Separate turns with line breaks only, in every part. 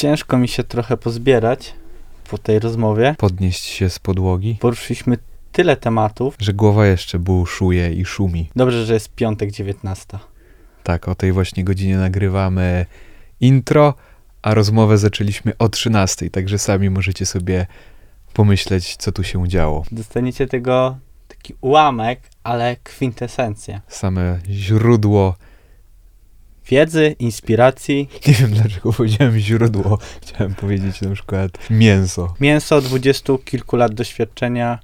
Ciężko mi się trochę pozbierać po tej rozmowie.
Podnieść się z podłogi,
Poruszyliśmy tyle tematów.
że głowa jeszcze buszuje i szumi.
Dobrze, że jest piątek 19.
Tak, o tej właśnie godzinie nagrywamy intro, a rozmowę zaczęliśmy o 13, także sami możecie sobie pomyśleć, co tu się działo.
Dostaniecie tego taki ułamek, ale kwintesencję.
Same źródło,
Wiedzy, inspiracji.
nie wiem dlaczego powiedziałem źródło, chciałem powiedzieć na przykład mięso.
Mięso dwudziestu kilku lat doświadczenia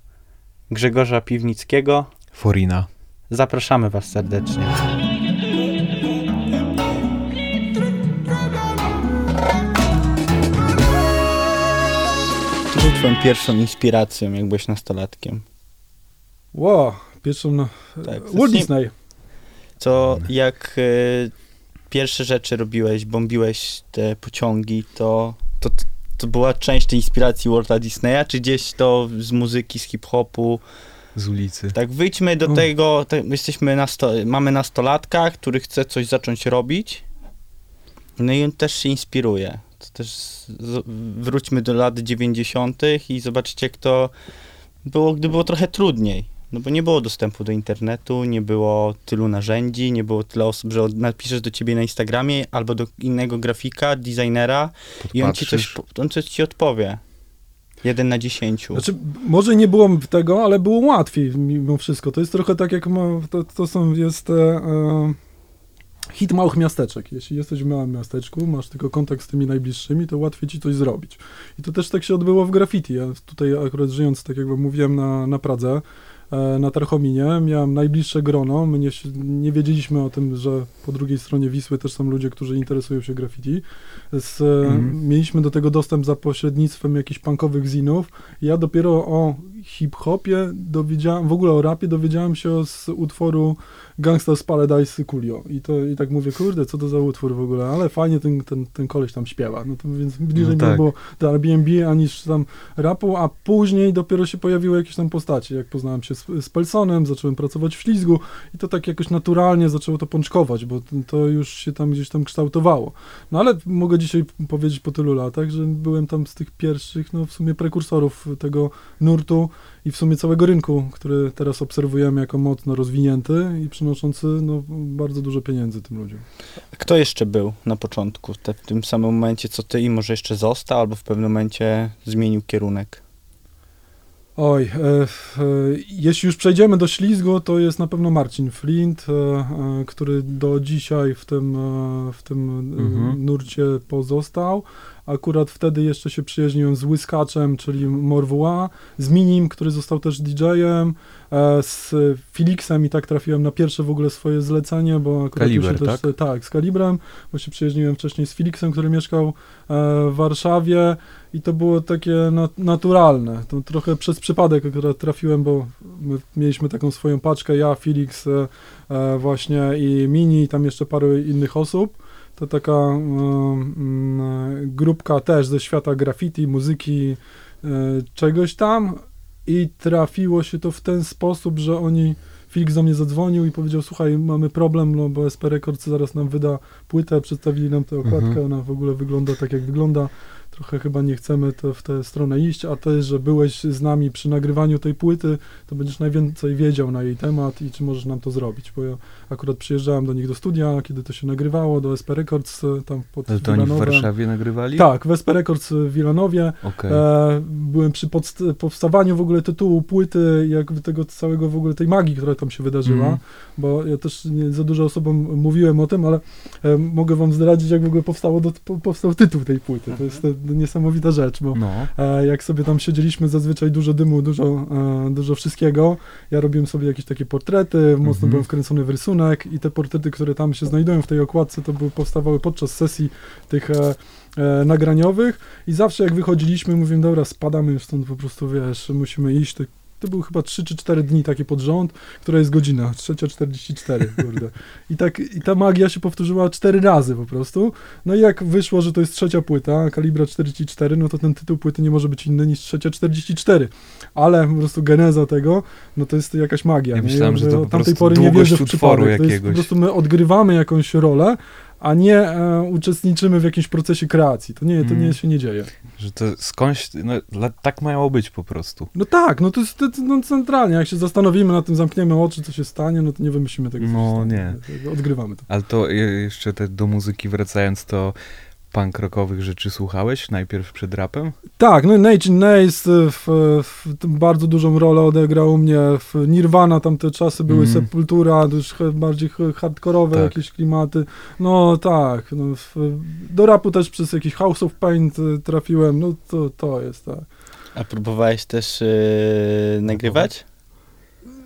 Grzegorza Piwnickiego.
Forina.
Zapraszamy Was serdecznie. Co był Twoją pierwszą inspiracją, jak byłeś nastolatkiem?
Wow, pierwszą na...
Tak,
Walt
zacznij-
Disney.
Co, jak y, pierwsze rzeczy robiłeś, bombiłeś te pociągi, to, to, to była część tej inspiracji Walta Disneya, czy gdzieś to z muzyki, z hip-hopu?
Z ulicy.
Tak, wyjdźmy do
Mm.
tego, te, jesteśmy nasto, mamy nastolatka, który chce coś zacząć robić, no i on też się inspiruje. To też z, wróćmy do lat 90. i zobaczcie, jak to było, gdy było trochę trudniej. No bo nie było dostępu do internetu, nie było tylu narzędzi, nie było tyle osób, że napiszesz do ciebie na Instagramie albo do innego grafika, designera i on ci coś, on coś ci odpowie. Jeden na dziesięciu.
Znaczy, może nie było tego, ale było łatwiej mimo wszystko. To jest trochę tak jak ma, to, to są, jest e, e, hit małych miasteczek. Jeśli jesteś w małym miasteczku, masz tylko kontakt z tymi najbliższymi, to łatwiej ci coś zrobić. I to też tak się odbyło w graffiti. Ja tutaj akurat żyjąc, tak jak wam mówiłem, na, na Pradze, na Tarchominie, miałem najbliższe grono. My nie, nie wiedzieliśmy o tym, że po drugiej stronie Wisły też są ludzie, którzy interesują się graffiti. Z, e,
Mhm.
Mieliśmy do tego dostęp za pośrednictwem jakichś punkowych zinów. Ja dopiero o hip-hopie dowiedziałem, w ogóle o rapie dowiedziałem się z utworu Gangsta's Paradise Coolio. I, to, I tak mówię, kurde, co to za utwór w ogóle, ale fajnie ten, ten, ten koleś tam śpiewa. No to więc bliżej mi
tak.
było do Airbnb, aniż tam rapu, a później dopiero się pojawiły jakieś tam postacie. Jak poznałem się z, z Pelsonem, zacząłem pracować w Ślizgu i to tak jakoś naturalnie zaczęło to pączkować, bo to już się tam gdzieś tam kształtowało. No ale mogę dzisiaj powiedzieć po tylu latach, że byłem tam z tych pierwszych, no w sumie prekursorów tego nurtu i w sumie całego rynku, który teraz obserwujemy jako mocno rozwinięty i przynoszący no, bardzo dużo pieniędzy tym ludziom.
Kto jeszcze był na początku, te, w tym samym momencie co ty i może jeszcze został, albo w pewnym momencie zmienił kierunek?
Oj, e, e, jeśli już przejdziemy do ślizgu, to jest na pewno Marcin Flint, e, który do dzisiaj w tym, w tym
Mhm.
nurcie pozostał. Akurat wtedy jeszcze się przyjaźniłem z Łyskaczem, czyli Morwua, z Minim, który został też DJ-em, z Felixem i tak trafiłem na pierwsze w ogóle swoje zlecenie, bo akurat
Kaliber,
już się też,
tak?
tak, z Kalibrem, bo się przyjaźniłem wcześniej z Felixem, który mieszkał w Warszawie i to było takie na, naturalne. To trochę przez przypadek akurat trafiłem, bo my mieliśmy taką swoją paczkę, ja, Felix e, e, właśnie i Mini, i tam jeszcze parę innych osób. To taka e, mm, grupka też ze świata graffiti, muzyki, e, czegoś tam i trafiło się to w ten sposób, że oni Felix do mnie zadzwonił i powiedział, słuchaj, mamy problem, no bo SP Records zaraz nam wyda płytę, przedstawili nam tę okładkę,
Mhm.
ona w ogóle wygląda tak, jak wygląda. Trochę chyba nie chcemy to w tę stronę iść, a też, że byłeś z nami przy nagrywaniu tej płyty, to będziesz najwięcej wiedział na jej temat i czy możesz nam to zrobić, bo ja akurat przyjeżdżałem do nich do studia, kiedy to się nagrywało, do SP Records e, tam pod
Ale to oni w. Warszawie nagrywali?
Tak, w SP Records w Wilanowie.
Okej.
E, byłem przy powstawaniu w ogóle tytułu płyty, jakby tego całego w ogóle tej magii, która tam się wydarzyła,
Mhm.
bo ja też nie za dużo osobom mówiłem o tym, ale e, mogę wam zdradzić, jak w ogóle powstało do, po, powstał tytuł tej płyty. To jest e, niesamowita rzecz, bo
No.
e, jak sobie tam siedzieliśmy, zazwyczaj dużo dymu, dużo, e, dużo wszystkiego. Ja robiłem sobie jakieś takie portrety, mocno
Mhm.
byłem wkręcony w rysunek i te portrety, które tam się znajdują w tej okładce, to były, powstawały podczas sesji tych e, nagraniowych i zawsze jak wychodziliśmy, mówiłem, dobra, spadamy już stąd po prostu, wiesz, musimy iść. To były chyba 3 czy 4 dni takie pod rząd, która jest godzina, 3.44, kurde. I tak, i ta magia się powtórzyła cztery razy po prostu. No i jak wyszło, że to jest trzecia płyta, kalibra 44, no to ten tytuł płyty nie może być inny niż trzecia 44. Ale po prostu geneza tego, no to jest jakaś magia.
Ja
nie?
myślałem, że to po
tamtej pory nie wierzę w przypadek. To jest po
jakiegoś.
prostu my odgrywamy jakąś rolę, a nie e, uczestniczymy w jakimś procesie kreacji. To nie, to nie
Mm.
się nie dzieje.
Że to skądś, no, tak miało być po prostu.
No tak, no to jest to, no, centralnie. Jak się zastanowimy nad tym, zamkniemy oczy, co się stanie, no to nie wymyślimy tego,
No, nie.
Odgrywamy to.
Ale to je- jeszcze te, do muzyki wracając, to punk rockowych rzeczy słuchałeś najpierw przed rapem?
Tak, no Nate Nace w, w, tym bardzo dużą rolę odegrał u mnie. W Nirvana tamte czasy były
Mhm.
Sepultura, już bardziej hardkorowe
Tak.
jakieś klimaty. No tak, no, w, do rapu też przez jakiś House of Paint y, trafiłem, no to, to jest tak.
A próbowałeś też yy, nagrywać?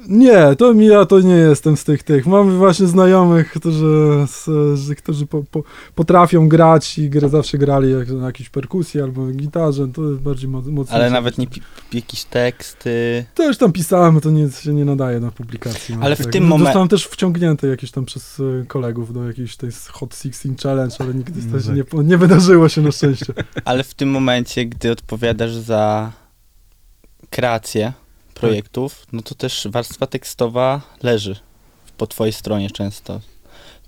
Nie, to mi ja to nie jestem z tych tych. Mamy właśnie znajomych, którzy, z, którzy po, po, potrafią grać i gry, zawsze grali jak, na jakiejś perkusji albo gitarze, to jest bardziej mo- mocno.
Ale nawet nie jakieś teksty.
To już tam pisałem, to nie, się nie nadaje na publikację.
Ale w
tak.
tym
No,
momen-
Zostałem też wciągnięty jakieś tam przez e, kolegów do jakiejś tej Hot 16 Challenge, ale nigdy
No
to się
tak.
nie, po- nie wydarzyło się na szczęście.
Ale w tym momencie, gdy odpowiadasz za kreację projektów, no to też warstwa tekstowa leży po twojej stronie często.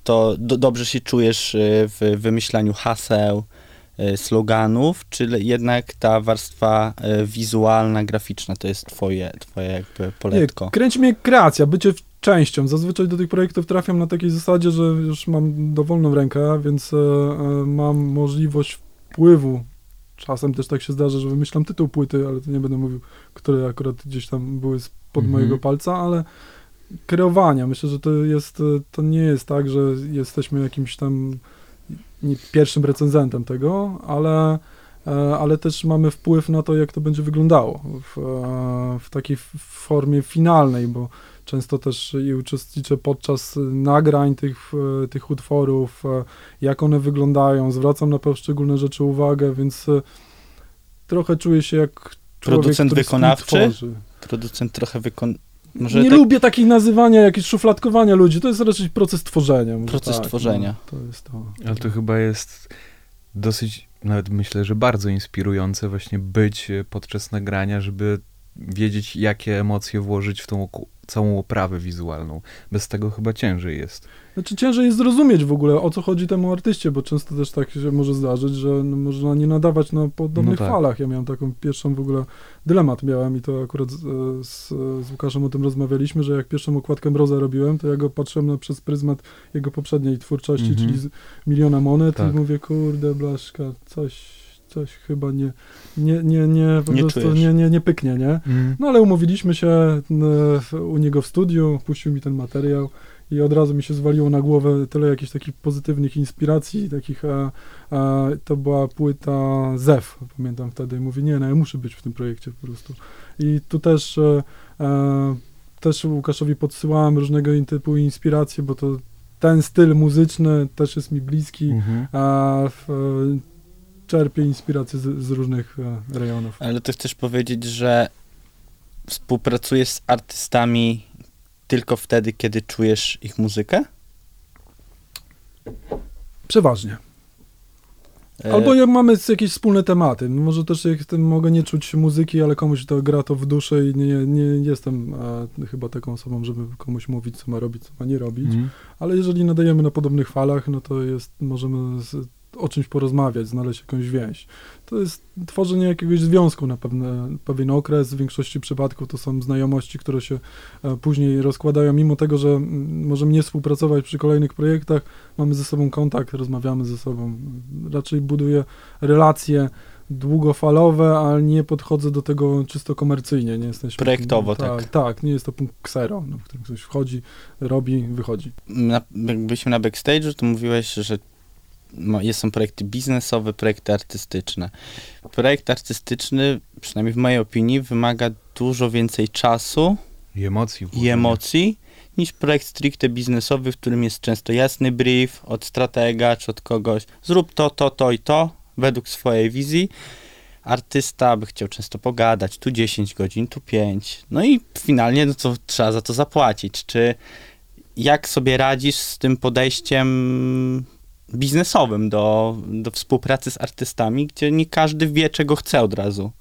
To do, dobrze się czujesz y, w wymyślaniu haseł, y, sloganów, czy jednak ta warstwa y, wizualna, graficzna to jest twoje, twoje jakby poletko?
Nie, kręci mnie kreacja, bycie częścią. Zazwyczaj do tych projektów trafiam na takiej zasadzie, że już mam dowolną rękę, więc e, e, mam możliwość wpływu. Czasem też tak się zdarza, że wymyślam tytuł płyty, ale to nie będę mówił, które akurat gdzieś tam były spod
Mhm.
mojego palca, ale kreowania. Myślę, że to jest, e, to nie jest tak, że jesteśmy jakimś tam pierwszym recenzentem tego, ale, ale też mamy wpływ na to, jak to będzie wyglądało w, e, w takiej formie finalnej, bo często też i uczestniczę podczas nagrań tych, e, tych utworów, e, jak one wyglądają, zwracam na poszczególne rzeczy uwagę, więc e, trochę czuję się jak człowiek,
Producent
który
wykonawczy? Producent trochę wykon... Może
nie
tak
lubię takich nazywania, jakieś szufladkowania ludzi. To jest raczej proces tworzenia.
Proces
tak,
tworzenia.
No, to jest to.
Ale to chyba jest dosyć, nawet myślę, że bardzo inspirujące właśnie być e, podczas nagrania, żeby wiedzieć, jakie emocje włożyć w tą całą oprawę wizualną. Bez tego chyba ciężej jest.
Znaczy ciężej jest zrozumieć w ogóle, o co chodzi temu artyście, bo często też tak się może zdarzyć, że no, można nie nadawać na podobnych
No tak.
falach. Ja miałem taką pierwszą w ogóle dylemat miałem i to akurat z, z, z Łukaszem o tym rozmawialiśmy, że jak pierwszą okładkę Mroza robiłem, to ja go patrzyłem na, przez pryzmat jego poprzedniej twórczości,
Mhm.
czyli z miliona monet
Tak.
i mówię, kurde, blaszka, coś, coś chyba nie, nie, nie, nie, po
Nie
prostu
czujesz.
nie, nie, nie pyknie, nie? No ale umówiliśmy się u niego w studiu, puścił mi ten materiał i od razu mi się zwaliło na głowę tyle jakichś takich pozytywnych inspiracji, takich, e, e, to była płyta ZEW, pamiętam wtedy, i mówię, nie, no ja muszę być w tym projekcie po prostu. I tu też, e, e, też Łukaszowi podsyłałem różnego typu inspiracje, bo to ten styl muzyczny też jest mi bliski,
Mhm.
a w, e, czerpię inspiracje z, z różnych e, rejonów.
Ale to chcesz powiedzieć, że współpracujesz z artystami tylko wtedy, kiedy czujesz ich muzykę?
Przeważnie.
E,
Albo jak mamy jakieś wspólne tematy. No Może też mogę nie czuć muzyki, ale komuś to gra to w duszę i nie, nie jestem e, chyba taką osobą, żeby komuś mówić, co ma robić, co ma nie robić.
Mhm.
Ale jeżeli nadajemy na podobnych falach, no to jest, możemy z, o czymś porozmawiać, znaleźć jakąś więź. To jest tworzenie jakiegoś związku na pewne, pewien okres. W większości przypadków to są znajomości, które się e, później rozkładają, mimo tego, że mm, możemy nie współpracować przy kolejnych projektach, mamy ze sobą kontakt, rozmawiamy ze sobą. Raczej buduję relacje długofalowe, ale nie podchodzę do tego czysto komercyjnie. Nie jesteśmy,
Projektowo,
tak.
tak.
Tak, nie jest to punkt ksero, no, w którym ktoś wchodzi, robi, wychodzi.
na, jak byliśmy na backstage'u, to mówiłeś, że są projekty biznesowe, projekty artystyczne. Projekt artystyczny, przynajmniej w mojej opinii, wymaga dużo więcej czasu
I emocji.
i emocji niż projekt stricte biznesowy, w którym jest często jasny brief od stratega czy od kogoś. Zrób to, to, to i to według swojej wizji. Artysta by chciał często pogadać, tu 10 godzin, tu 5. No i finalnie no to trzeba za to zapłacić. Czy jak sobie radzisz z tym podejściem biznesowym do, do współpracy z artystami, gdzie nie każdy wie, czego chce od razu.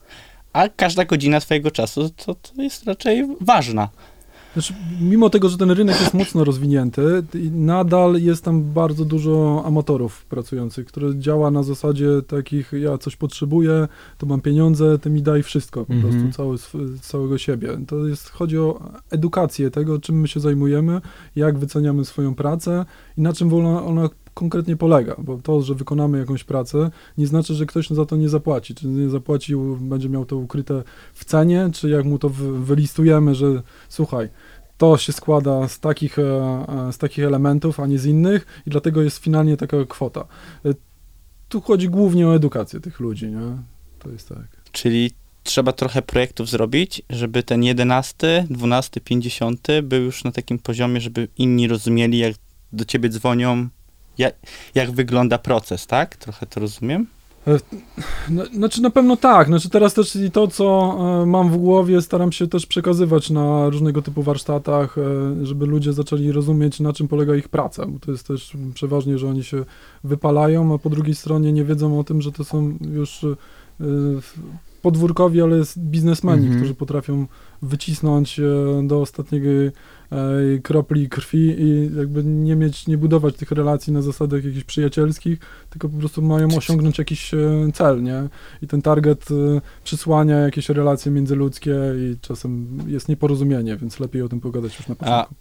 A każda godzina twojego czasu to, to jest raczej ważna.
Znaczy, mimo tego, że ten rynek jest mocno rozwinięty, i nadal jest tam bardzo dużo amatorów pracujących, które działa na zasadzie takich, ja coś potrzebuję, to mam pieniądze, ty mi daj wszystko, po
Mhm.
prostu cały, całego siebie. To jest, chodzi o edukację tego, czym my się zajmujemy, jak wyceniamy swoją pracę i na czym ona, ona konkretnie polega, bo to, że wykonamy jakąś pracę, nie znaczy, że ktoś za to nie zapłaci. Czy nie zapłacił, będzie miał to ukryte w cenie, czy jak mu to wy, wylistujemy, że słuchaj, to się składa z takich, e, e, z takich elementów, a nie z innych i dlatego jest finalnie taka kwota. E, Tu chodzi głównie o edukację tych ludzi, nie? To jest tak.
Czyli trzeba trochę projektów zrobić, żeby ten 11, 12, 50 był już na takim poziomie, żeby inni rozumieli, jak do ciebie dzwonią, jak, jak wygląda proces, tak? Trochę to rozumiem?
No, znaczy na pewno tak, znaczy teraz też i to, co e, mam w głowie, staram się też przekazywać na różnego typu warsztatach, e, żeby ludzie zaczęli rozumieć, na czym polega ich praca, bo to jest też przeważnie, że oni się wypalają, a po drugiej stronie nie wiedzą o tym, że to są już e, podwórkowi, ale biznesmeni,
Mhm.
którzy potrafią wycisnąć e, do ostatniej e, kropli krwi i jakby nie mieć, nie budować tych relacji na zasadach jakichś przyjacielskich, tylko po prostu mają osiągnąć jakiś e, cel, nie? I ten target e, przysłania jakieś relacje międzyludzkie i czasem jest nieporozumienie, więc lepiej o tym pogadać już na początku.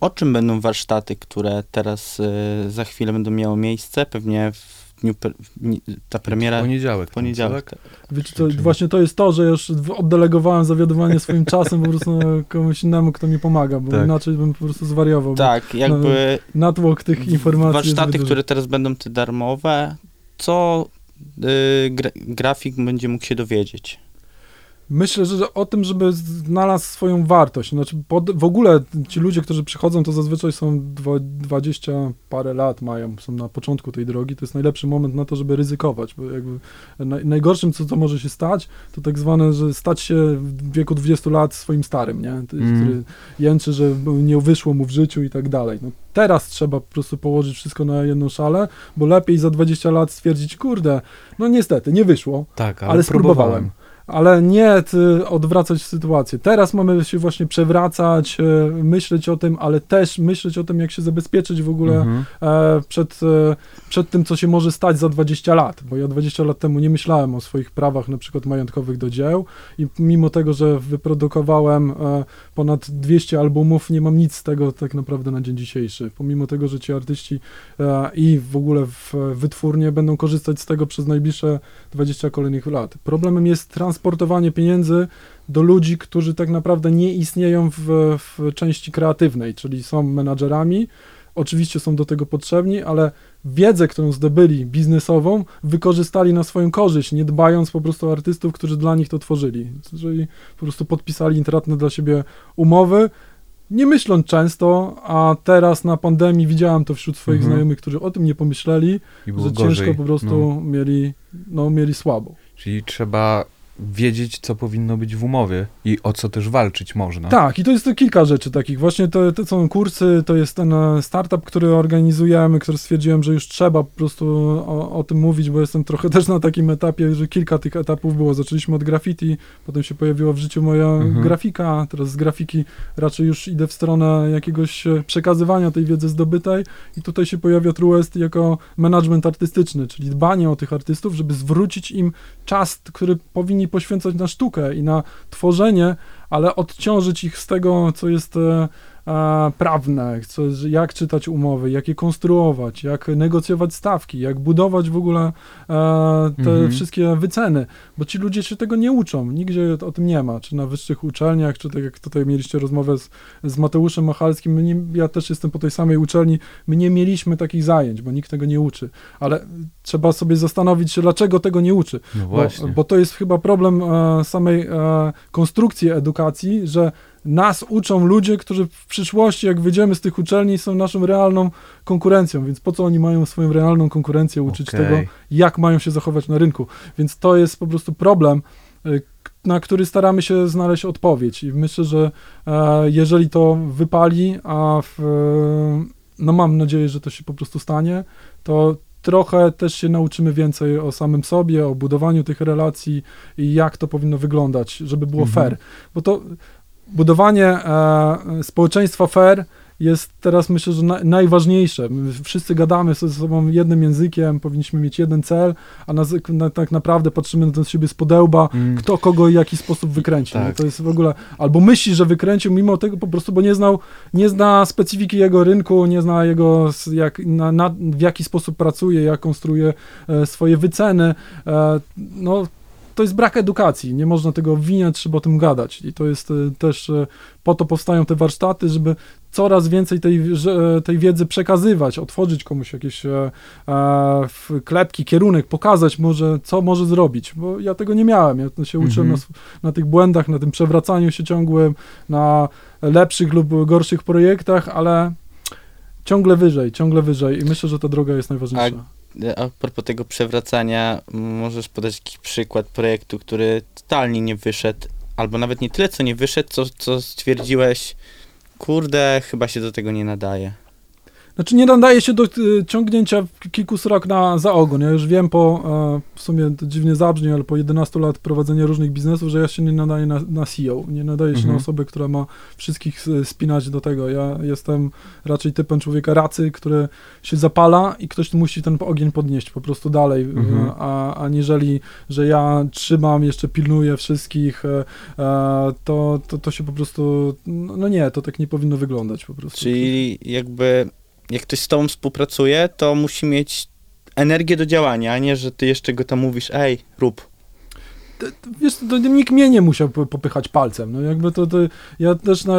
O czym będą warsztaty, które teraz za chwilę będą miały miejsce? Pewnie w dniu, pre, w ta premiera
Poniedziałek.
w poniedziałek.
tak?
Wiecie, to,
Czyli-
właśnie to jest to, że już w- oddelegowałem zawiodowanie swoim czasem po prostu komuś innemu, kto mi pomaga, bo
Tak.
inaczej bym po prostu zwariował.
Tak, jakby
Natłok tych informacji
warsztaty, które teraz będą te darmowe, co y, gra, grafik będzie mógł się dowiedzieć?
Myślę, że o tym, żeby znalazł swoją wartość. Znaczy, pod, w ogóle ci ludzie, którzy przychodzą, to zazwyczaj są dwa- 20 parę lat mają, są na początku tej drogi. To jest najlepszy moment na to, żeby ryzykować, bo jakby naj, najgorszym, co, co może się stać, to tak zwane, że stać się w wieku 20 lat swoim starym, nie? To
Mm.
Który jęczy, że nie wyszło mu w życiu i tak dalej. No, teraz trzeba po prostu położyć wszystko na jedną szalę, bo lepiej za 20 lat stwierdzić, kurde, no niestety, nie wyszło,
Tak, ale,
ale
próbowałem.
spróbowałem. Ale nie odwracać sytuację. Teraz mamy się właśnie przewracać, e, myśleć o tym, ale też myśleć o tym, jak się zabezpieczyć w ogóle
Mhm.
e, przed, e, przed tym, co się może stać za 20 lat, bo ja 20 lat temu nie myślałem o swoich prawach na przykład majątkowych do dzieł i mimo tego, że wyprodukowałem ponad 200 albumów, nie mam nic z tego tak naprawdę na dzień dzisiejszy, pomimo tego, że ci artyści i w ogóle w wytwórnie będą korzystać z tego przez najbliższe 20 kolejnych lat. Problemem jest transportowanie pieniędzy do ludzi, którzy tak naprawdę nie istnieją w, w części kreatywnej, czyli są menadżerami, oczywiście są do tego potrzebni, ale wiedzę, którą zdobyli biznesową, wykorzystali na swoją korzyść, nie dbając po prostu o artystów, którzy dla nich to tworzyli. Czyli po prostu podpisali intratne dla siebie umowy, nie myśląc często, a teraz na pandemii widziałem to wśród swoich
Mhm.
znajomych, którzy o tym nie pomyśleli, że
gorzej.
ciężko po prostu
No.
mieli, no, mieli słabo.
Czyli trzeba wiedzieć, co powinno być w umowie i o co też walczyć można.
Tak, i to jest to kilka rzeczy takich. Właśnie to, to są kursy, to jest ten e, startup, który organizujemy, który stwierdziłem, że już trzeba po prostu o, o tym mówić, bo jestem trochę też na takim etapie, że kilka tych etapów było. Zaczęliśmy od graffiti, potem się pojawiła w życiu moja
Mhm.
grafika, teraz z grafiki raczej już idę w stronę jakiegoś e, przekazywania tej wiedzy zdobytej i tutaj się pojawia Truest jako management artystyczny, czyli dbanie o tych artystów, żeby zwrócić im czas, który powinni poświęcać na sztukę i na tworzenie, ale odciążyć ich z tego, co jest e, prawne, co, jak czytać umowy, jak je konstruować, jak negocjować stawki, jak budować w ogóle e, te
Mhm.
wszystkie wyceny, bo ci ludzie się tego nie uczą, nigdzie o tym nie ma, czy na wyższych uczelniach, czy tak jak tutaj mieliście rozmowę z, z Mateuszem Machalskim, nie, ja też jestem po tej samej uczelni, my nie mieliśmy takich zajęć, bo nikt tego nie uczy, ale trzeba sobie zastanowić się, dlaczego tego nie uczy,
No
bo, bo to jest chyba problem e, samej e, konstrukcji edukacji, że nas uczą ludzie, którzy w przyszłości, jak wyjdziemy z tych uczelni, są naszą realną konkurencją, więc po co oni mają swoją realną konkurencję uczyć
Okej.
tego, jak mają się zachować na rynku. Więc to jest po prostu problem, y, na który staramy się znaleźć odpowiedź. I myślę, że e, jeżeli to wypali, a w, e, no mam nadzieję, że to się po prostu stanie, to trochę też się nauczymy więcej o samym sobie, o budowaniu tych relacji i jak to powinno wyglądać, żeby było
Mhm.
fair. Bo to budowanie e, społeczeństwa fair jest teraz myślę, że na, najważniejsze. My wszyscy gadamy ze sobą jednym językiem, powinniśmy mieć jeden cel, a na, na, tak naprawdę patrzymy na siebie z podełba,
Mm.
kto kogo i w jaki sposób wykręcił.
Tak.
No to jest w ogóle, albo myśli, że wykręcił, mimo tego po prostu, bo nie znał, nie zna specyfiki jego rynku, nie zna jego, jak, w jaki sposób pracuje, jak konstruuje e, swoje wyceny. E, no, to jest brak edukacji, nie można tego obwiniać, trzeba o tym gadać. I to jest e, też, e, po to powstają te warsztaty, żeby coraz więcej tej, że- tej wiedzy przekazywać, otworzyć komuś jakieś e, e, klepki, kierunek, pokazać może, co może zrobić, bo ja tego nie miałem, ja się uczyłem
Mhm.
na, na tych błędach, na tym przewracaniu się ciągłym, na lepszych lub gorszych projektach, ale ciągle wyżej, ciągle wyżej i myślę, że ta droga jest najważniejsza.
A propos tego przewracania, możesz podać jakiś przykład projektu, który totalnie nie wyszedł, albo nawet nie tyle, co nie wyszedł, co, co stwierdziłeś, kurde, chyba się do tego nie nadaje.
Znaczy nie nadaje się do y, ciągnięcia kilku srok na, za ogon. Ja już wiem po, e, w sumie to dziwnie zabrzmi, ale po 11 lat prowadzenia różnych biznesów, że ja się nie nadaję na, na CEO. Nie nadaję się
Mhm.
na osobę, która ma wszystkich s- spinać do tego. Ja jestem raczej typem człowieka racy, który się zapala i ktoś musi ten ogień podnieść po prostu dalej,
Mhm.
e, a, aniżeli, że ja trzymam, jeszcze pilnuję wszystkich, e, e, to, to, to się po prostu, no no nie, to tak nie powinno wyglądać po prostu.
Czyli jakby, jak ktoś z tobą współpracuje, to musi mieć energię do działania, a nie, że ty jeszcze go tam mówisz, ej, rób.
Wiesz, to nikt mnie nie musiał po- popychać palcem. No jakby to, to ja też na,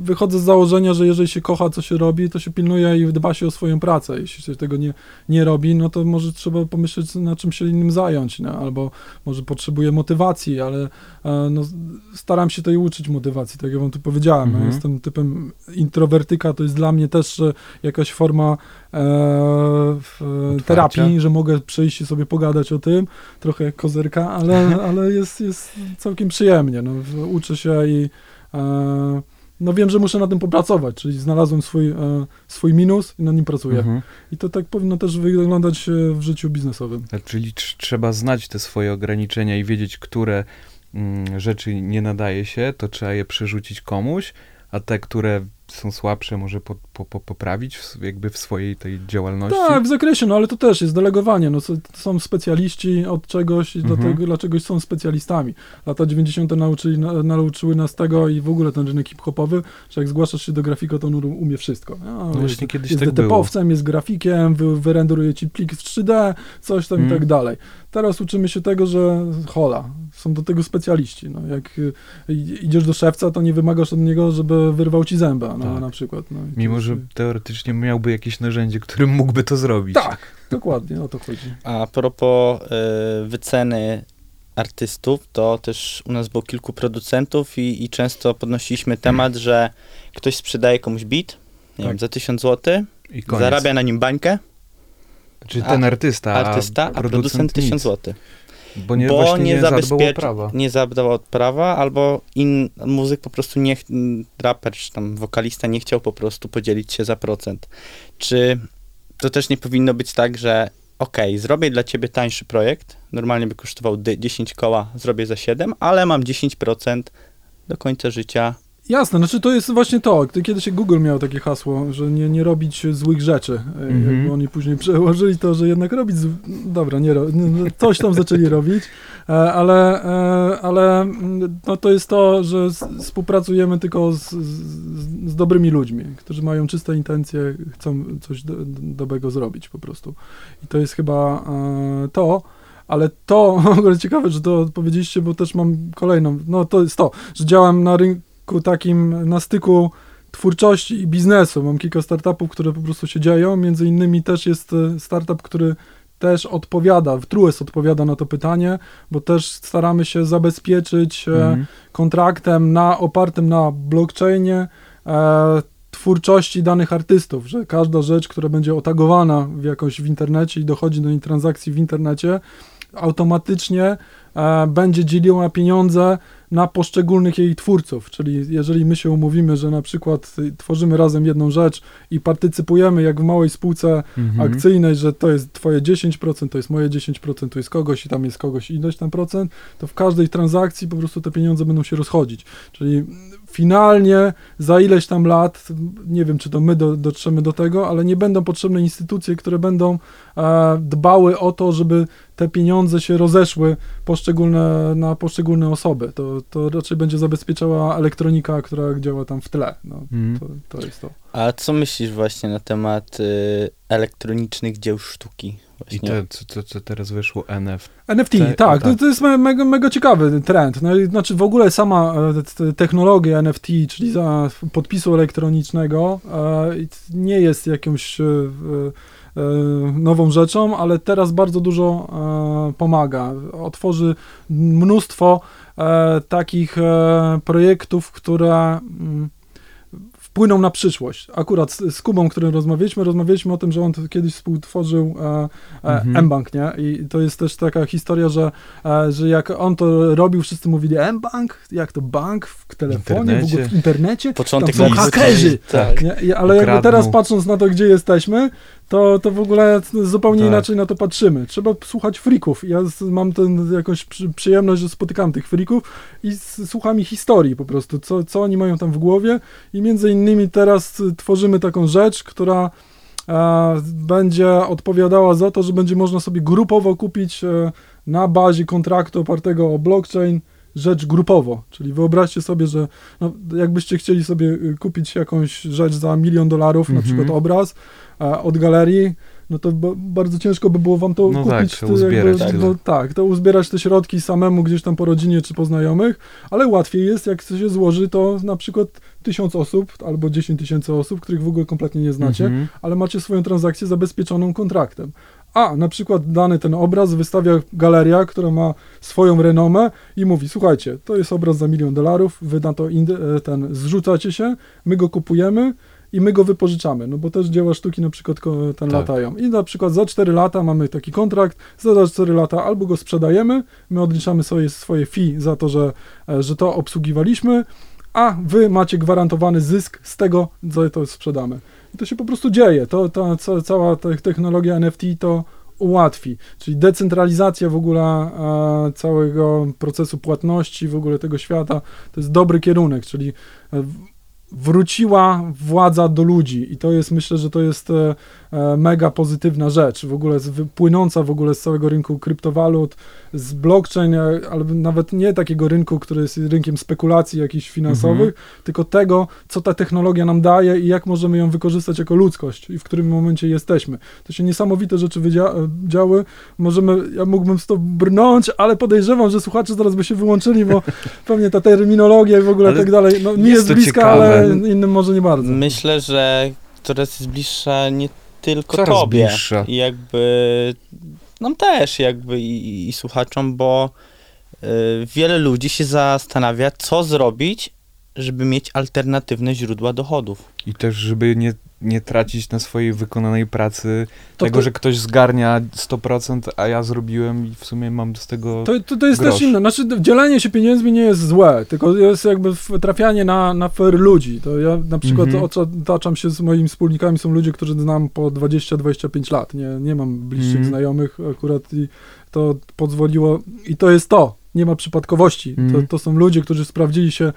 wychodzę z założenia, że jeżeli się kocha, co się robi, to się pilnuje i dba się o swoją pracę. Jeśli się tego nie, nie robi, no to może trzeba pomyśleć, na czym się innym zająć, no, albo może potrzebuje motywacji, ale e, no, staram się tej uczyć motywacji, tak jak wam tu powiedziałem.
Mhm.
Ja jestem typem introwertyka, to jest dla mnie też e, jakaś forma e,
Otwarcia.
terapii, że mogę przyjść i sobie pogadać o tym, trochę jak kozerka, ale, ale jest, jest całkiem przyjemnie. No, uczę się i e, no wiem, że muszę na tym popracować, czyli znalazłem swój, e, swój minus i nad nim pracuję.
Mhm.
I to tak powinno też wyglądać e, w życiu biznesowym.
Czyli tr- trzeba znać te swoje ograniczenia i wiedzieć, które mm, rzeczy nie nadaje się, to trzeba je przerzucić komuś, a te, które są słabsze, może po, po, po, poprawić w, jakby w swojej tej działalności.
Tak, w zakresie, no ale to też jest delegowanie. No, są- są specjaliści od czegoś i
Mhm.
dlatego, dlaczego są specjalistami. Lata 90. Nauczyli, na, nauczyły nas tego i w ogóle ten rynek hip-hopowy, że jak zgłaszasz się do grafika, to on umie wszystko. nie?
No
jest,
właśnie kiedyś
jest
tak było.
DTP-owcem, jest grafikiem, wy, wyrenderuje ci plik w 3D, coś tam i
Mhm.
tak dalej. Teraz uczymy się tego, że hola, są do tego specjaliści. No, jak y, idziesz do szewca, to nie wymagasz od niego, żeby wyrwał ci zęba, no,
Tak.
na przykład. No, i
Mimo, że
jest-
teoretycznie miałby jakieś narzędzie, którym mógłby to zrobić.
Tak, dokładnie, o to chodzi.
A propos y, wyceny artystów, to też u nas było kilku producentów i, i często podnosiliśmy temat, że ktoś sprzedaje komuś beat, nie
Tak.
wiem, za 1000 zł, zarabia na nim bańkę,
Czy ten artysta,
artysta, a producent 1000
nic.
zł.
Bo nie,
bo nie
nie
zabezpieczy,
prawa.
nie zadbał od prawa, albo in, muzyk po prostu nie, raper czy tam wokalista nie chciał po prostu podzielić się za procent. Czy to też nie powinno być tak, że okej, zrobię dla ciebie tańszy projekt, normalnie by kosztował dy- 10 koła, zrobię za 7, ale mam 10% do końca życia.
Jasne, znaczy to jest właśnie to. Gdy Kiedyś Google miał takie hasło, że nie, nie robić złych rzeczy. E,
Mhm.
Jakby oni później przełożyli to, że jednak robić. Z... Dobra, nie, ro... coś tam zaczęli robić, e, ale, e, ale mm, no, to jest to, że współpracujemy tylko z, z, z dobrymi ludźmi, którzy mają czyste intencje, chcą coś do, dobrego zrobić po prostu. I to jest chyba to. Ale to, w ogóle ciekawe, że to odpowiedzieliście, bo też mam kolejną. No to jest to, że działam na rynku takim, na styku twórczości i biznesu. Mam kilka startupów, które po prostu się dzieją. Między innymi też jest e, startup, który też odpowiada, Trues odpowiada na to pytanie, bo też staramy się zabezpieczyć e,
Mhm.
kontraktem na, opartym na blockchainie e, twórczości danych artystów, że każda rzecz, która będzie otagowana w jakoś w internecie i dochodzi do niej transakcji w internecie, automatycznie e, będzie dzieliła pieniądze na poszczególnych jej twórców, czyli jeżeli my się umówimy, że na przykład y, tworzymy razem jedną rzecz i partycypujemy jak w małej spółce
Mhm.
akcyjnej, że to jest twoje 10%, to jest moje 10%, to jest kogoś i tam jest kogoś ileś tam procent, to w każdej transakcji po prostu te pieniądze będą się rozchodzić. Czyli finalnie za ileś tam lat, nie wiem czy to my do, dotrzemy do tego, ale nie będą potrzebne instytucje, które będą e, dbały o to, żeby te pieniądze się rozeszły poszczególne, na poszczególne osoby. To, to raczej będzie zabezpieczała elektronika, która działa tam w tle. No,
Mhm.
to, to jest to.
A co myślisz właśnie na temat y, elektronicznych dzieł sztuki?
I
Właśnie.
te, co, co, co teraz wyszło NFT.
NFT,
Te-
tak,
tak.
To, to jest me- mega, mega ciekawy trend. No, i znaczy w ogóle sama e, t- technologia NFT, czyli za podpisu elektronicznego, e, i nie jest jakąś e, e, nową rzeczą, ale teraz bardzo dużo e, pomaga. Otworzy mnóstwo e, takich e, projektów, które mm, wpłyną na przyszłość. Akurat z, z Kubą, którym rozmawialiśmy, rozmawialiśmy o tym, że on kiedyś współtworzył e, e,
Mhm.
M-Bank, nie? I to jest też taka historia, że, e, że jak on to robił, wszyscy mówili M-Bank? Jak to bank? W telefonie? W ogóle w
internecie?
internecie?
Początek
Tam są hakerzy.
Tak.
Nie? Ale jakby teraz patrząc na to, gdzie jesteśmy, to, to w ogóle zupełnie
Tak.
inaczej na to patrzymy. Trzeba słuchać freaków. Ja mam ten, jakąś przy, przyjemność, że spotykam tych freaków i słucham ich historii po prostu, co, co oni mają tam w głowie i między innymi teraz tworzymy taką rzecz, która e, będzie odpowiadała za to, że będzie można sobie grupowo kupić e, na bazie kontraktu opartego o blockchain rzecz grupowo. Czyli wyobraźcie sobie, że no, jakbyście chcieli sobie y, kupić jakąś rzecz za milion dolarów, na
Mhm.
przykład obraz od galerii, no to ba- bardzo ciężko by było wam to
No tak,
kupić.
trzeba
to
uzbierać
jakby, no, tak, to uzbierać te środki samemu gdzieś tam po rodzinie czy po znajomych, ale łatwiej jest, jak się złoży to na przykład tysiąc osób albo 10 tysięcy osób, których w ogóle kompletnie nie znacie,
Mhm.
ale macie swoją transakcję zabezpieczoną kontraktem. A na przykład dany ten obraz wystawia galeria, która ma swoją renomę i mówi: Słuchajcie, to jest obraz za milion dolarów, wy na to e, ten zrzucacie się, my go kupujemy i my go wypożyczamy. No bo też dzieła sztuki na przykład ten
Tak.
latają. I na przykład za 4 lata mamy taki kontrakt, za 4 lata albo go sprzedajemy, my odliczamy sobie swoje fee za to, że, e, że to obsługiwaliśmy, a wy macie gwarantowany zysk z tego, co to sprzedamy. I to się po prostu dzieje. To, to, ca- cała technologia NFT to ułatwi. Czyli decentralizacja w ogóle e, całego procesu płatności, w ogóle tego świata, to jest dobry kierunek, czyli e, wróciła władza do ludzi i to jest, myślę, że to jest e, mega pozytywna rzecz, w ogóle płynąca w ogóle z całego rynku kryptowalut, z blockchain, e, ale nawet nie takiego rynku, który jest rynkiem spekulacji jakichś finansowych, tylko tego, co ta technologia nam daje i jak możemy ją wykorzystać jako ludzkość i w którym momencie jesteśmy. To się niesamowite rzeczy wydzia- działy. Możemy, ja mógłbym z to brnąć, ale podejrzewam, że słuchacze zaraz by się wyłączyli, bo pewnie ta terminologia i w ogóle
Ale
tak dalej, no nie
jest
jest bliska,
ciekawe.
ale innym może nie bardzo.
Myślę, że coraz jest bliższa nie tylko
Coraz
tobie.
bliższa.
I jakby nam też jakby i, i- i słuchaczom, bo y, wiele ludzi się zastanawia, co zrobić, żeby mieć alternatywne źródła dochodów.
I też, żeby nie, nie tracić na swojej wykonanej pracy
To,
tego,
to,
że ktoś zgarnia 100%, a ja zrobiłem i w sumie mam z tego...
to, to, to jest
grosz.
też inne. Znaczy, dzielenie się pieniędzmi nie jest złe, tylko jest jakby trafianie na, na fair ludzi. To ja na przykład
Mhm.
otaczam się z moimi wspólnikami, są ludzie, którzy znam po 20-25 lat. Nie, nie mam bliższych
Mhm.
znajomych akurat i to pozwoliło. I to jest to. Nie ma przypadkowości. To,
Mhm.
to są ludzie, którzy sprawdzili się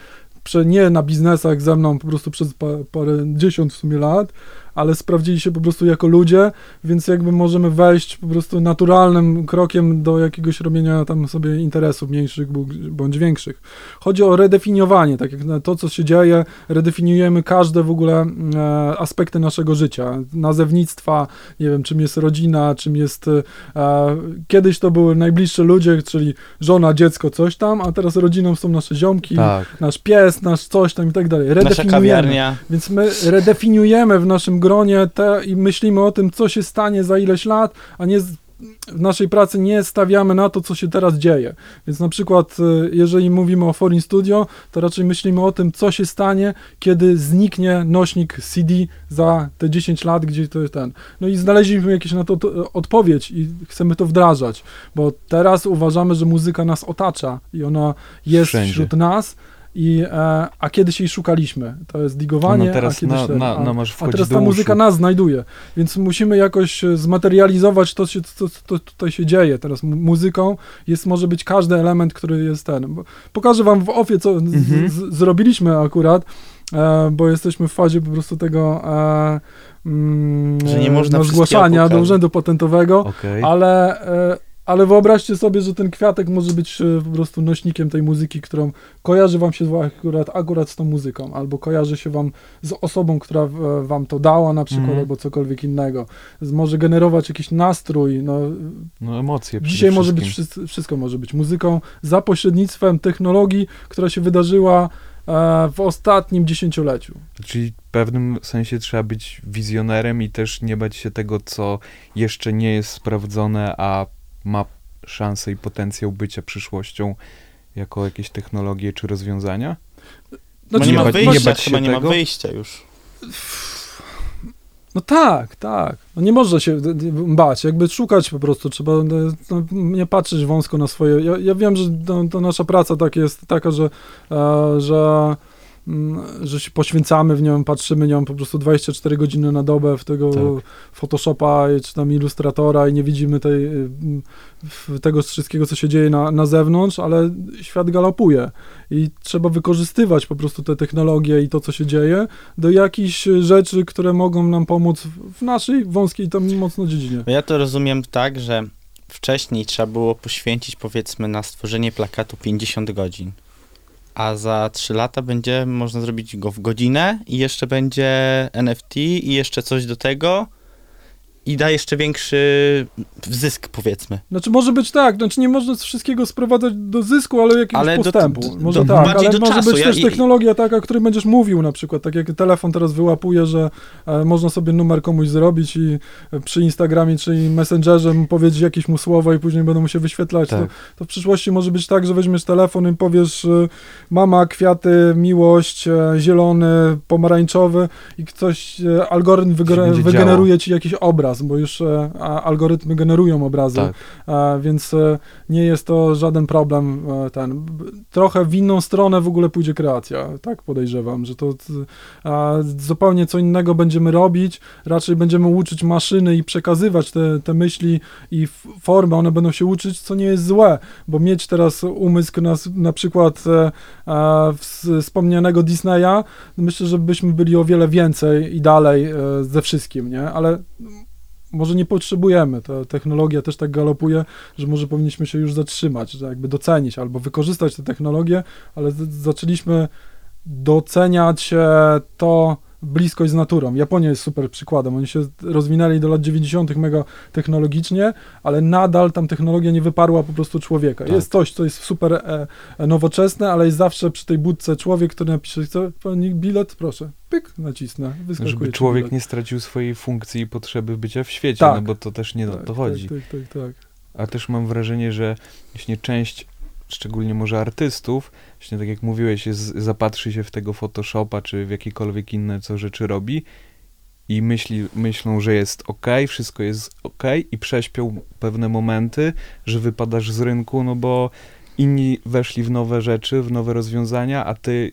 nie na biznesach ze mną po prostu przez pa, parę dziesiąt w sumie lat, ale sprawdzili się po prostu jako ludzie, więc jakby możemy wejść po prostu naturalnym krokiem do jakiegoś robienia tam sobie interesów mniejszych bądź większych. Chodzi o redefiniowanie, tak jak to, co się dzieje, redefiniujemy każde w ogóle e, aspekty naszego życia, nazewnictwa, nie wiem, czym jest rodzina, czym jest, e, kiedyś to były najbliższe ludzie, czyli żona, dziecko, coś tam, a teraz rodziną są nasze ziomki,
Tak.
nasz pies, nasz coś tam i tak dalej.
Nasza
Redefiniujemy. Więc my redefiniujemy w naszym gronie te i myślimy o tym, co się stanie za ileś lat, a nie w naszej pracy nie stawiamy na to, co się teraz dzieje. Więc na przykład, y, jeżeli mówimy o Foreign Studio, to raczej myślimy o tym, co się stanie, kiedy zniknie nośnik CD za te 10 lat, gdzie to jest ten. No i znaleźliśmy jakieś na to, to odpowiedź i chcemy to wdrażać, bo teraz uważamy, że muzyka nas otacza i ona jest
Wszędzie.
wśród nas. I, e, a kiedyś jej szukaliśmy. To jest digowanie,
Ona teraz
a kiedyś
na-
ten,
na- na masz
a teraz ta muzyka nas znajduje. Więc musimy jakoś e, zmaterializować to, się, co, co tutaj się dzieje. Teraz mu- muzyką jest, może być każdy element, który jest ten. Bo pokażę wam w ofie, co z,
Mhm.
z, zrobiliśmy akurat, e, bo jesteśmy w fazie po prostu tego e, mm,
Że nie
e,
można
no,
wszystkiego
zgłaszania do urzędu patentowego,
Okej.
ale, e, ale wyobraźcie sobie, że ten kwiatek może być e, po prostu nośnikiem tej muzyki, którą kojarzy wam się akurat, akurat z tą muzyką, albo kojarzy się wam z osobą, która e, wam to dała na przykład,
Mhm.
albo cokolwiek innego. Może generować jakiś nastrój. No,
No emocje
dzisiaj może być wszystko, wszystko może być muzyką za pośrednictwem technologii, która się wydarzyła e, w ostatnim dziesięcioleciu.
Czyli w pewnym sensie trzeba być wizjonerem i też nie bać się tego, co jeszcze nie jest sprawdzone, a ma szansę i potencjał bycia przyszłością jako jakieś technologie czy rozwiązania.
Znaczy,
nie ma
bać- nie
wyjścia,
bać się
chyba nie ma wyjścia już.
No tak, tak. No nie można się bać, jakby szukać po prostu, trzeba e, no, nie patrzeć wąsko na swoje. Ja, ja wiem, że to, to nasza praca tak jest taka, że, e, że, że się poświęcamy w nią, patrzymy nią po prostu 24 godziny na dobę w tego
Tak.
Photoshopa czy tam Illustratora i nie widzimy tej, y, m, w- tego wszystkiego, co się dzieje na, na zewnątrz, ale świat galopuje i trzeba wykorzystywać po prostu te technologie i to, co się dzieje do jakichś rzeczy, które mogą nam pomóc w- naszej wąskiej tam mocno dziedzinie.
Ja to rozumiem tak, że wcześniej trzeba było poświęcić powiedzmy na stworzenie plakatu 50 godzin. A za 3 lata będzie można zrobić go w godzinę i jeszcze będzie NFT i jeszcze coś do tego i da jeszcze większy zysk powiedzmy.
Znaczy może być tak, znaczy nie można wszystkiego sprowadzać do zysku, ale jakiegoś
Ale do-
postępu.
do-
może
do-
tak, ale
do
może
czasu.
być też technologia taka, o której będziesz mówił na przykład, tak jak telefon teraz wyłapuje, że e, można sobie numer komuś zrobić i e, przy Instagramie czy Messengerze mu powiedzieć jakieś mu słowa i później będą mu się wyświetlać. To,
Tak.
to w przyszłości może być tak, że weźmiesz telefon i powiesz e, mama, kwiaty, miłość, e, zielony, pomarańczowy i ktoś, algorytm wygeneruje ci jakiś obraz, bo już e, algorytmy generują obrazy.
Tak.
Więc e, nie jest to żaden problem e, ten. Trochę w inną stronę w ogóle pójdzie kreacja, tak podejrzewam, że to zupełnie co innego będziemy robić, raczej będziemy uczyć maszyny i przekazywać te, te myśli i formy, one będą się uczyć, co nie jest złe, bo mieć teraz umysł na, na przykład wspomnianego Disneya, myślę, że byśmy byli o wiele więcej i dalej ze wszystkim, nie? Ale może nie potrzebujemy. Ta technologia też tak galopuje, że może powinniśmy się już zatrzymać, że jakby docenić albo wykorzystać te technologie, ale zaczęliśmy doceniać e, to bliskość z naturą. Japonia jest super przykładem. Oni się rozwinęli do lat 90. mega technologicznie, ale nadal tam technologia nie wyparła po prostu człowieka.
Tak.
Jest coś, co jest super e, e, nowoczesne, ale jest zawsze przy tej budce człowiek, który napisze, chce pani bilet? Proszę. Pyk, nacisnę.
Żeby człowiek
bilet.
nie stracił swojej funkcji i potrzeby bycia w świecie,
Tak.
no bo to też nie o to chodzi.
Tak, tak, tak, tak.
A też mam wrażenie, że właśnie część, szczególnie może artystów, właśnie tak jak mówiłeś, jest, zapatrzy się w tego Photoshopa, czy w jakiekolwiek inne co rzeczy robi i myśli, myślą, że jest ok, wszystko jest ok i prześpią pewne momenty, że wypadasz z rynku, no bo inni weszli w nowe rzeczy, w nowe rozwiązania, a ty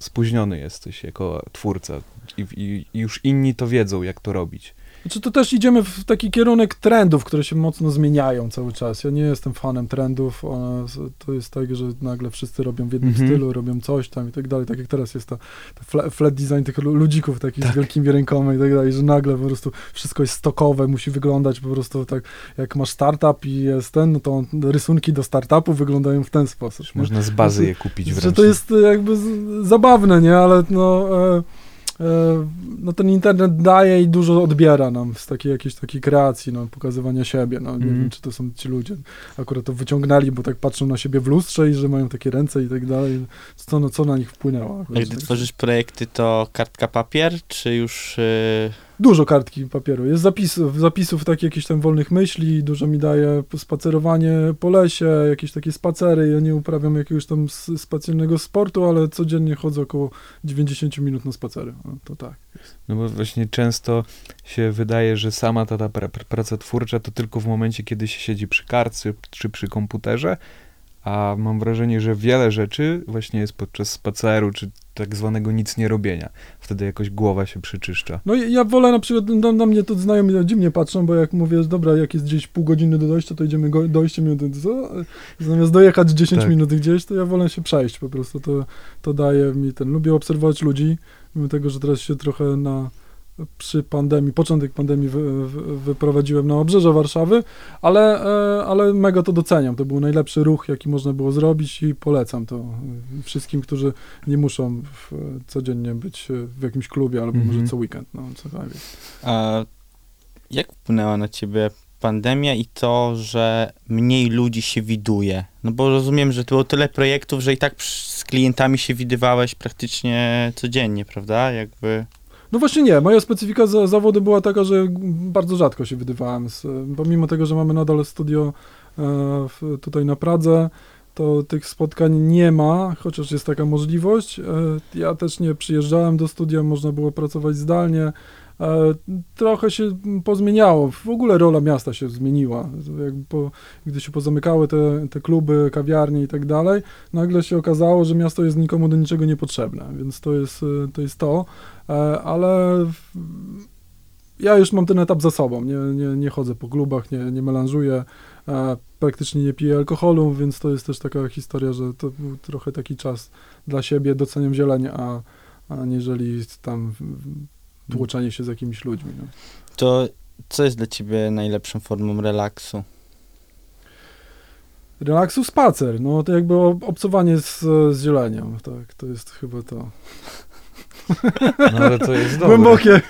spóźniony jesteś jako twórca i, i, i już inni to wiedzą, jak to robić.
Znaczy to też idziemy w taki kierunek trendów, które się mocno zmieniają cały czas. Ja nie jestem fanem trendów. One, to jest tak, że nagle wszyscy robią w jednym
Mhm.
stylu, robią coś tam i tak dalej. Tak jak teraz jest to, to fla- flat design tych lu- ludzików takich
Tak.
z wielkimi rękoma i tak dalej, że nagle po prostu wszystko jest stokowe, musi wyglądać po prostu tak, jak masz startup i jest ten, no to rysunki do startupu wyglądają w ten sposób.
Że
nie?
można z bazy je kupić
Że
wręcz.
to jest jakby z, zabawne, nie? Ale no, e, no ten internet daje i dużo odbiera nam z takiej jakiejś takiej kreacji, no, pokazywania siebie. No, nie
Mhm.
wiem, czy to są ci ludzie. Akurat to wyciągnęli, bo tak patrzą na siebie w lustrze i że mają takie ręce i tak dalej. Co, no, co na nich wpłynęło?
A gdy tworzysz projekty, to kartka papier, czy już y,
dużo kartki papieru. Jest zapisów, zapisów takich jakichś tam wolnych myśli, dużo mi daje spacerowanie po lesie, jakieś takie spacery. Ja nie uprawiam jakiegoś tam s- specjalnego sportu, ale codziennie chodzę około 90 minut na spacery. No, to tak.
No bo właśnie często się wydaje, że sama ta, ta pra- praca twórcza to tylko w momencie, kiedy się siedzi przy kartce czy przy komputerze, a mam wrażenie, że wiele rzeczy właśnie jest podczas spaceru czy tak zwanego nic nie robienia. Wtedy jakoś głowa się przyczyszcza.
No i ja wolę na przykład, na, na mnie to znajomi dziwnie patrzą, bo jak mówię, dobra, jak jest gdzieś pół godziny do dojścia, to idziemy go, dojście minut, co? Zamiast dojechać 10
Tak.
minut gdzieś, to ja wolę się przejść po prostu, to, to daje mi ten, lubię obserwować ludzi, mimo tego, że teraz się trochę na, przy pandemii, początek pandemii wy, wy, wyprowadziłem na obrzeże Warszawy, ale, e, ale mega to doceniam, to był najlepszy ruch, jaki można było zrobić i polecam to wszystkim, którzy nie muszą w, codziennie być w jakimś klubie, albo
Mhm.
może co weekend, no cokolwiek.
A jak wpłynęła na ciebie pandemia i to, że mniej ludzi się widuje? No bo rozumiem, że to było tyle projektów, że i tak z klientami się widywałeś praktycznie codziennie, prawda? Jakby...
No właśnie nie, moja specyfika za, zawodu była taka, że bardzo rzadko się wydywałem. Z, pomimo tego, że mamy nadal studio e, w, tutaj na Pradze, to tych spotkań nie ma, chociaż jest taka możliwość. E, ja też nie przyjeżdżałem do studia, można było pracować zdalnie. E, trochę się pozmieniało. W ogóle rola miasta się zmieniła. Po, gdy się pozamykały te, te kluby, kawiarnie i tak dalej, nagle się okazało, że miasto jest nikomu do niczego niepotrzebne, więc to jest e, to. Jest to. E, ale ja już mam ten etap za sobą. Nie, nie, nie chodzę po klubach, nie, nie melanżuję, praktycznie nie piję alkoholu, więc to jest też taka historia, że to był trochę taki czas dla siebie, doceniam zieleń, a, a aniżeli tam tłoczenie się z jakimiś ludźmi. No.
To co jest dla ciebie najlepszą formą relaksu?
Relaksu spacer, no to jakby ob- obcowanie z, z zielenią, tak, to jest chyba to.
No ale to jest dobre.
Głębokie,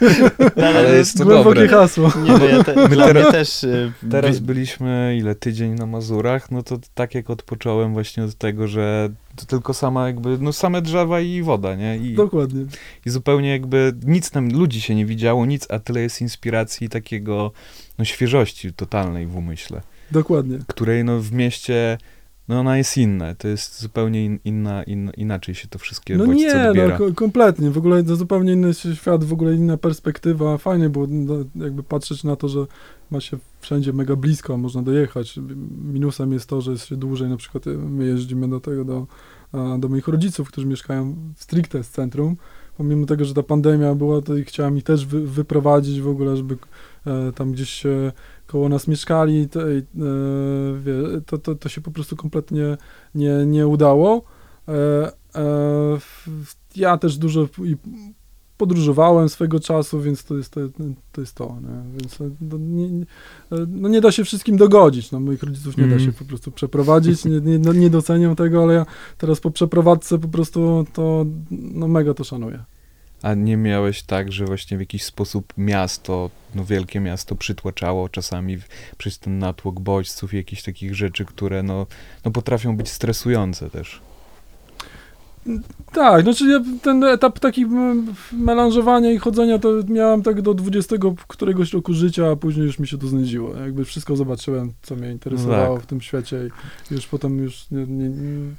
Ale jest to
głębokie
dobre.
hasło.
Nie, no ja te,
My teraz-
też... y,
Teraz byliśmy ile tydzień na Mazurach, no to tak jak odpocząłem właśnie od tego, że to tylko sama jakby, no same drzewa i woda, nie? I,
Dokładnie.
i zupełnie jakby nic tam, ludzi się nie widziało, nic, a tyle jest inspiracji takiego, no świeżości totalnej w umyśle,
Dokładnie.
której no w mieście, no ona jest inna, to jest zupełnie in, inna, in, inaczej się to wszystkie
No
bodźce
nie,
odbiera.
no ko- kompletnie. W ogóle to zupełnie inny świat, w ogóle inna perspektywa. Fajnie było no, jakby patrzeć na to, że ma się wszędzie mega blisko, można dojechać. Minusem jest to, że jest się dłużej, na przykład y, my jeździmy do tego, do, do moich rodziców, którzy mieszkają stricte z centrum. Pomimo tego, że ta pandemia była, to i chciałem ich też wy, wyprowadzić w ogóle, żeby e, tam gdzieś e, koło nas mieszkali, to, e, to, to, to się po prostu kompletnie nie, nie udało. E, e, ja też dużo podróżowałem swego czasu, więc to jest to, to, jest to nie? więc no, nie, no nie da się wszystkim dogodzić, no moich rodziców nie da
Mhm.
się po prostu przeprowadzić, nie, nie, no, nie doceniam tego, ale ja teraz po przeprowadzce po prostu to, no mega to szanuję.
A nie miałeś tak, że właśnie w jakiś sposób miasto, no wielkie miasto przytłaczało czasami przez ten natłok bodźców i jakichś takich rzeczy, które no, no potrafią być stresujące też.
Tak, znaczy ja ten etap taki melanżowania i chodzenia to miałem tak do 20 któregoś roku życia, a później już mi się to znudziło. Jakby wszystko zobaczyłem, co mnie interesowało
tak.
w tym świecie i już potem już nie, nie,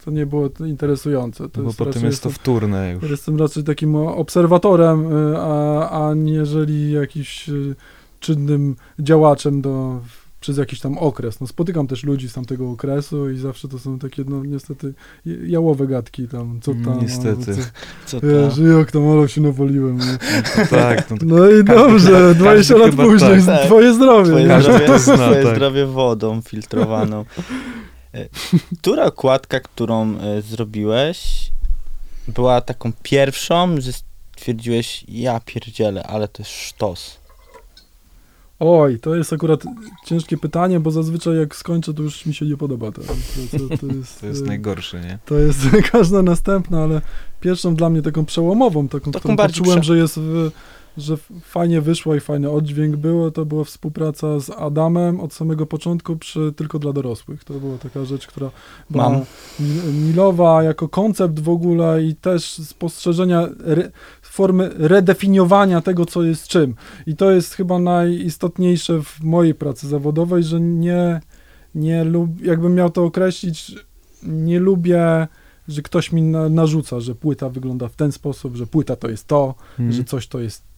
to nie było interesujące. To
No bo
jest
potem jest to wtórne już.
jestem raczej takim obserwatorem, y, a, a aniżeli jakiś y, czynnym działaczem do, przez jakiś tam okres. No, spotykam też ludzi z tamtego okresu i zawsze to są takie, no niestety, jałowe gadki tam, co tam.
Mm, Niestety.
co-? Wiesz, jak tam Olo się nawaliłem. No,
tak, no,
no i
Każdy
dobrze,
chyba-
20
każdy
lat później,
tak.
twoje zdrowie.
Twoje,
nie?
Zdrowie,
zna,
twoje
tak.
zdrowie wodą filtrowaną. E, Która okładka, którą e, zrobiłeś, była taką pierwszą, że stwierdziłeś, ja pierdzielę, ale to jest sztos.
Oj, to jest akurat ciężkie pytanie, bo zazwyczaj jak skończę, to już mi się nie podoba. To, to, to, jest,
to jest
e,
najgorsze, nie?
To jest każda następna, ale pierwszą dla mnie taką przełomową, taką,
Taką
którą
bardziej
poczułem,
prze-
że jest w, że fajnie wyszło i fajny oddźwięk było, to była współpraca z Adamem od samego początku przy Tylko dla dorosłych. To była taka rzecz, która była
Mam.
mi- milowa jako koncept w ogóle i też spostrzeżenia re, formy redefiniowania tego, co jest czym. I to jest chyba najistotniejsze w mojej pracy zawodowej, że nie, nie lub, jakbym miał to określić, nie lubię, że ktoś mi na, narzuca, że płyta wygląda w ten sposób, że płyta to jest to,
Mhm.
że coś to jest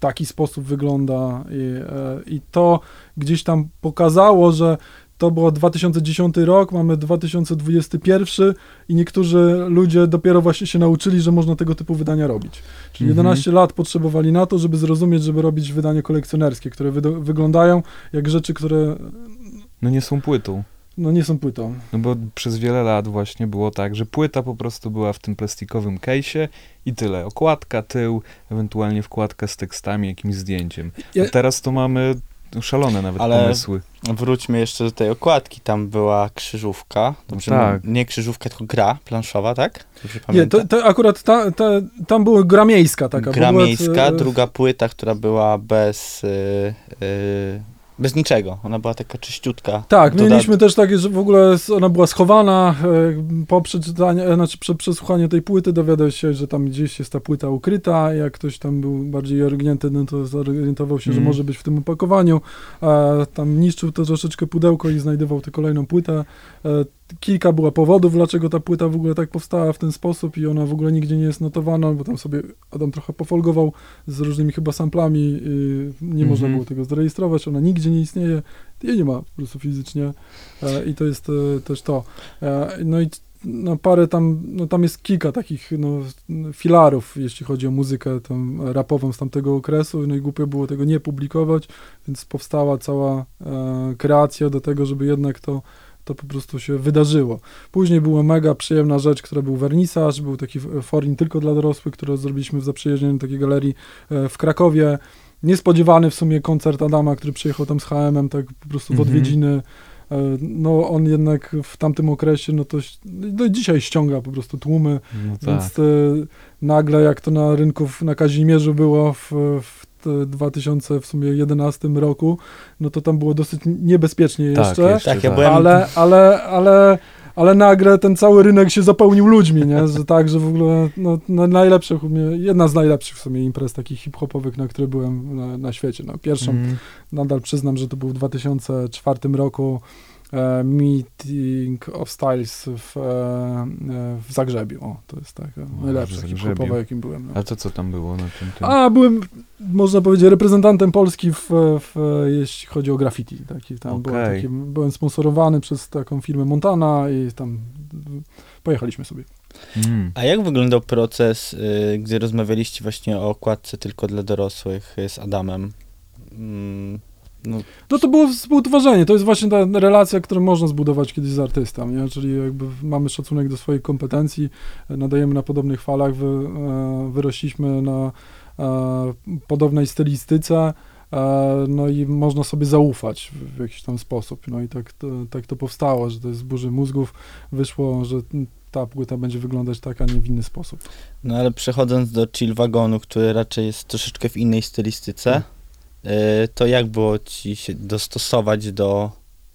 taki sposób wygląda i, e, i to gdzieś tam pokazało, że to było 2010 rok, mamy 2021 i niektórzy ludzie dopiero właśnie się nauczyli, że można tego typu wydania robić. Czyli
Mhm.
11 lat potrzebowali na to, żeby zrozumieć, żeby robić wydania kolekcjonerskie, które wyglądają jak rzeczy, które
No nie są płytą.
No, nie są płytą.
No bo przez wiele lat właśnie było tak, że płyta po prostu była w tym plastikowym case'ie i tyle. Okładka, tył, ewentualnie wkładka z tekstami, jakimś zdjęciem. A teraz to mamy szalone nawet
Ale-
pomysły.
Wróćmy jeszcze do tej okładki. Tam była krzyżówka. Dobrze,
tak.
mówię? Nie krzyżówka, tylko gra planszowa, tak? Dobrze
Nie, to, to akurat ta, ta, tam była gra miejska taka.
gra miejska,
e,
druga płyta, która była bez, y, y, bez niczego. Ona była taka czyściutka.
Tak,
Dodat-
mieliśmy też takie, że w ogóle ona była schowana. e, Po przeczytaniu, e, znaczy przed przesłuchaniu tej płyty dowiadał się, że tam gdzieś jest ta płyta ukryta. Jak ktoś tam był bardziej orgnięty, no to zorientował się, że
Mhm.
może być w tym opakowaniu. A tam niszczył to troszeczkę pudełko i znajdował tę kolejną płytę. Kilka było powodów, dlaczego ta płyta w ogóle tak powstała w ten sposób i ona w ogóle nigdzie nie jest notowana, bo tam sobie Adam trochę pofolgował z różnymi chyba samplami. i Nie można
Mhm.
było tego zarejestrować, ona nigdzie nie istnieje. Jej nie ma po prostu fizycznie e, i to jest e, też to. E, no i no parę tam, no tam jest kilka takich no, filarów, jeśli chodzi o muzykę tam rapową z tamtego okresu, no i głupio było tego nie publikować, więc powstała cała kreacja do tego, żeby jednak to to po prostu się wydarzyło. Później była mega przyjemna rzecz, która był wernisaż, był taki forum tylko dla dorosłych, który zrobiliśmy w zaprzyjaźnionej takiej galerii e, w Krakowie. Niespodziewany w sumie koncert Adama, który przyjechał tam z HM-em, tak po prostu w
Mhm.
odwiedziny. E, No on jednak w tamtym okresie, no to no dzisiaj ściąga po prostu tłumy,
No tak.
więc e, nagle jak to na rynku na Kazimierzu było w, w te 2000 w sumie 11 roku, no to tam było dosyć niebezpiecznie
Tak,
jeszcze,
jeszcze
Tak, ja
tak.
byłem-
ale, ale, ale, ale nagle ten cały rynek się zapełnił ludźmi, nie? Że tak, że w ogóle no, no mnie- jedna z najlepszych w sumie imprez takich hip-hopowych, na które byłem na, na świecie. No, pierwszą
Mm.
nadal przyznam, że to był w 2004 roku Meeting of Styles w, e, e, w Zagrzebiu. O, to jest tak
w
najlepsze
Zagrzebiu.
hip-hopowe, jakim byłem. No.
A to co tam było na tym? tym?
A, byłem, można powiedzieć, reprezentantem Polski, w, w, jeśli chodzi o graffiti. Taki, tam byłem,
Okej.
taki, byłem sponsorowany przez taką firmę Montana i tam pojechaliśmy sobie.
Mm.
A jak wyglądał proces, y, gdy rozmawialiście właśnie o okładce tylko dla dorosłych y, z Adamem? Mm, no,
No to było współtworzenie, to jest właśnie ta relacja, którą można zbudować kiedyś z artystą, nie? czyli jakby mamy szacunek do swoich kompetencji, nadajemy na podobnych falach, wy, e, wyrośliśmy na e, podobnej stylistyce, e, no i można sobie zaufać w, jakiś tam sposób, no i tak to, tak to powstało, że to jest z burzy mózgów wyszło, że ta płyta będzie wyglądać tak, a nie w inny sposób.
no ale przechodząc do chill wagonu, który raczej jest troszeczkę w innej stylistyce, y, to jak było ci się dostosować do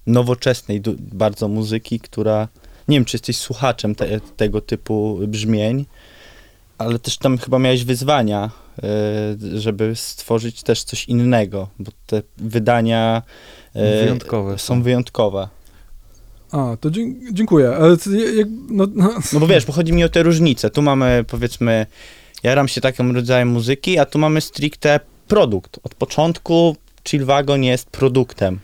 nowoczesnej bardzo muzyki, która, nie wiem czy jesteś słuchaczem te, tego typu brzmień, ale też tam chyba miałeś wyzwania, y, żeby stworzyć też coś innego, bo te wydania y,
Wyjątkowe
są wyjątkowe.
A, to dziękuję. E, c- jak, no, no,
No bo wiesz, bo chodzi mi o te różnice. Tu mamy powiedzmy, jaram się takim rodzajem muzyki, a tu mamy stricte produkt. Od początku Chill Wagon jest produktem.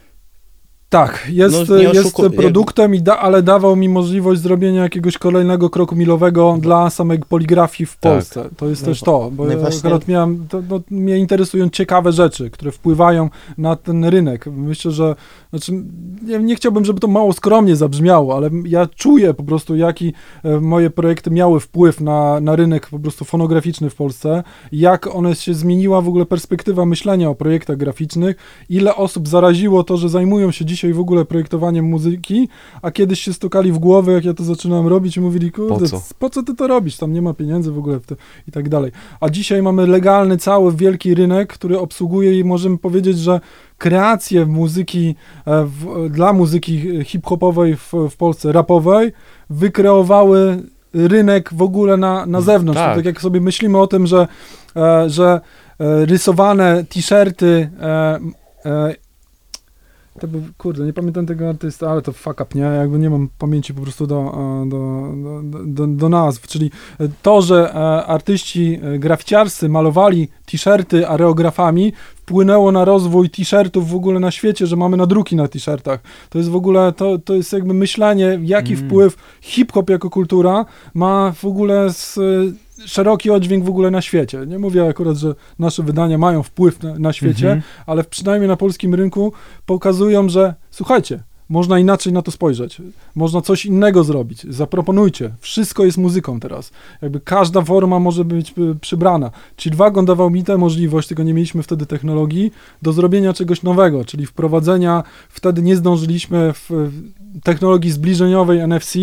Tak, jest,
No,
jest produktem, da, ale dawał mi możliwość zrobienia jakiegoś kolejnego kroku milowego dla samej poligrafii w
Tak.
Polsce. To jest
No
też to, bo
no
ja
właśnie-
akurat miałem, to, no, mnie interesują ciekawe rzeczy, które wpływają na ten rynek. Myślę, że, znaczy, nie, nie chciałbym, żeby to mało skromnie zabrzmiało, ale ja czuję po prostu, jaki e, moje projekty miały wpływ na, na rynek po prostu fonograficzny w Polsce, jak one się zmieniła w ogóle perspektywa myślenia o projektach graficznych, ile osób zaraziło to, że zajmują się dzisiaj dzisiaj w ogóle projektowaniem muzyki, a kiedyś się stukali w głowę, jak ja to zaczynałem robić i mówili, kurde,
Po co?
po co ty to robisz? Tam nie ma pieniędzy w ogóle w i tak dalej. A dzisiaj mamy legalny cały wielki rynek, który obsługuje i możemy powiedzieć, że kreację muzyki e, w, dla muzyki hip-hopowej w, w Polsce, rapowej, wykreowały rynek w ogóle na, na zewnątrz.
Tak.
Tak. tak jak sobie myślimy o tym, że, e, że e, rysowane t-shirty to był, kurde, nie pamiętam tego artysta, ale to fuck up, nie? Jakby nie mam pamięci po prostu do, e, do, do, do, do nazw, czyli e, to, że e, artyści graficiarscy malowali t-shirty areografami, wpłynęło na rozwój t-shirtów w ogóle na świecie, że mamy nadruki na t-shirtach. To jest w ogóle, to, to jest jakby myślenie, jaki
Mm.
wpływ hip-hop jako kultura ma w ogóle z, szeroki oddźwięk w ogóle na świecie. Nie mówię akurat, że nasze wydania mają wpływ na, na świecie,
Mhm.
ale przynajmniej na polskim rynku pokazują, że słuchajcie, można inaczej na to spojrzeć, można coś innego zrobić, zaproponujcie, wszystko jest muzyką teraz, jakby każda forma może być y, przybrana. Chillwagon dawał mi tę możliwość, tylko nie mieliśmy wtedy technologii, do zrobienia czegoś nowego, czyli wprowadzenia, wtedy nie zdążyliśmy w technologii zbliżeniowej NFC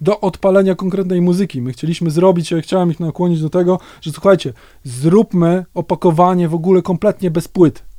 do odpalenia konkretnej muzyki. My chcieliśmy zrobić, ja chciałem ich nakłonić do tego, że słuchajcie, zróbmy opakowanie w ogóle kompletnie bez płyt.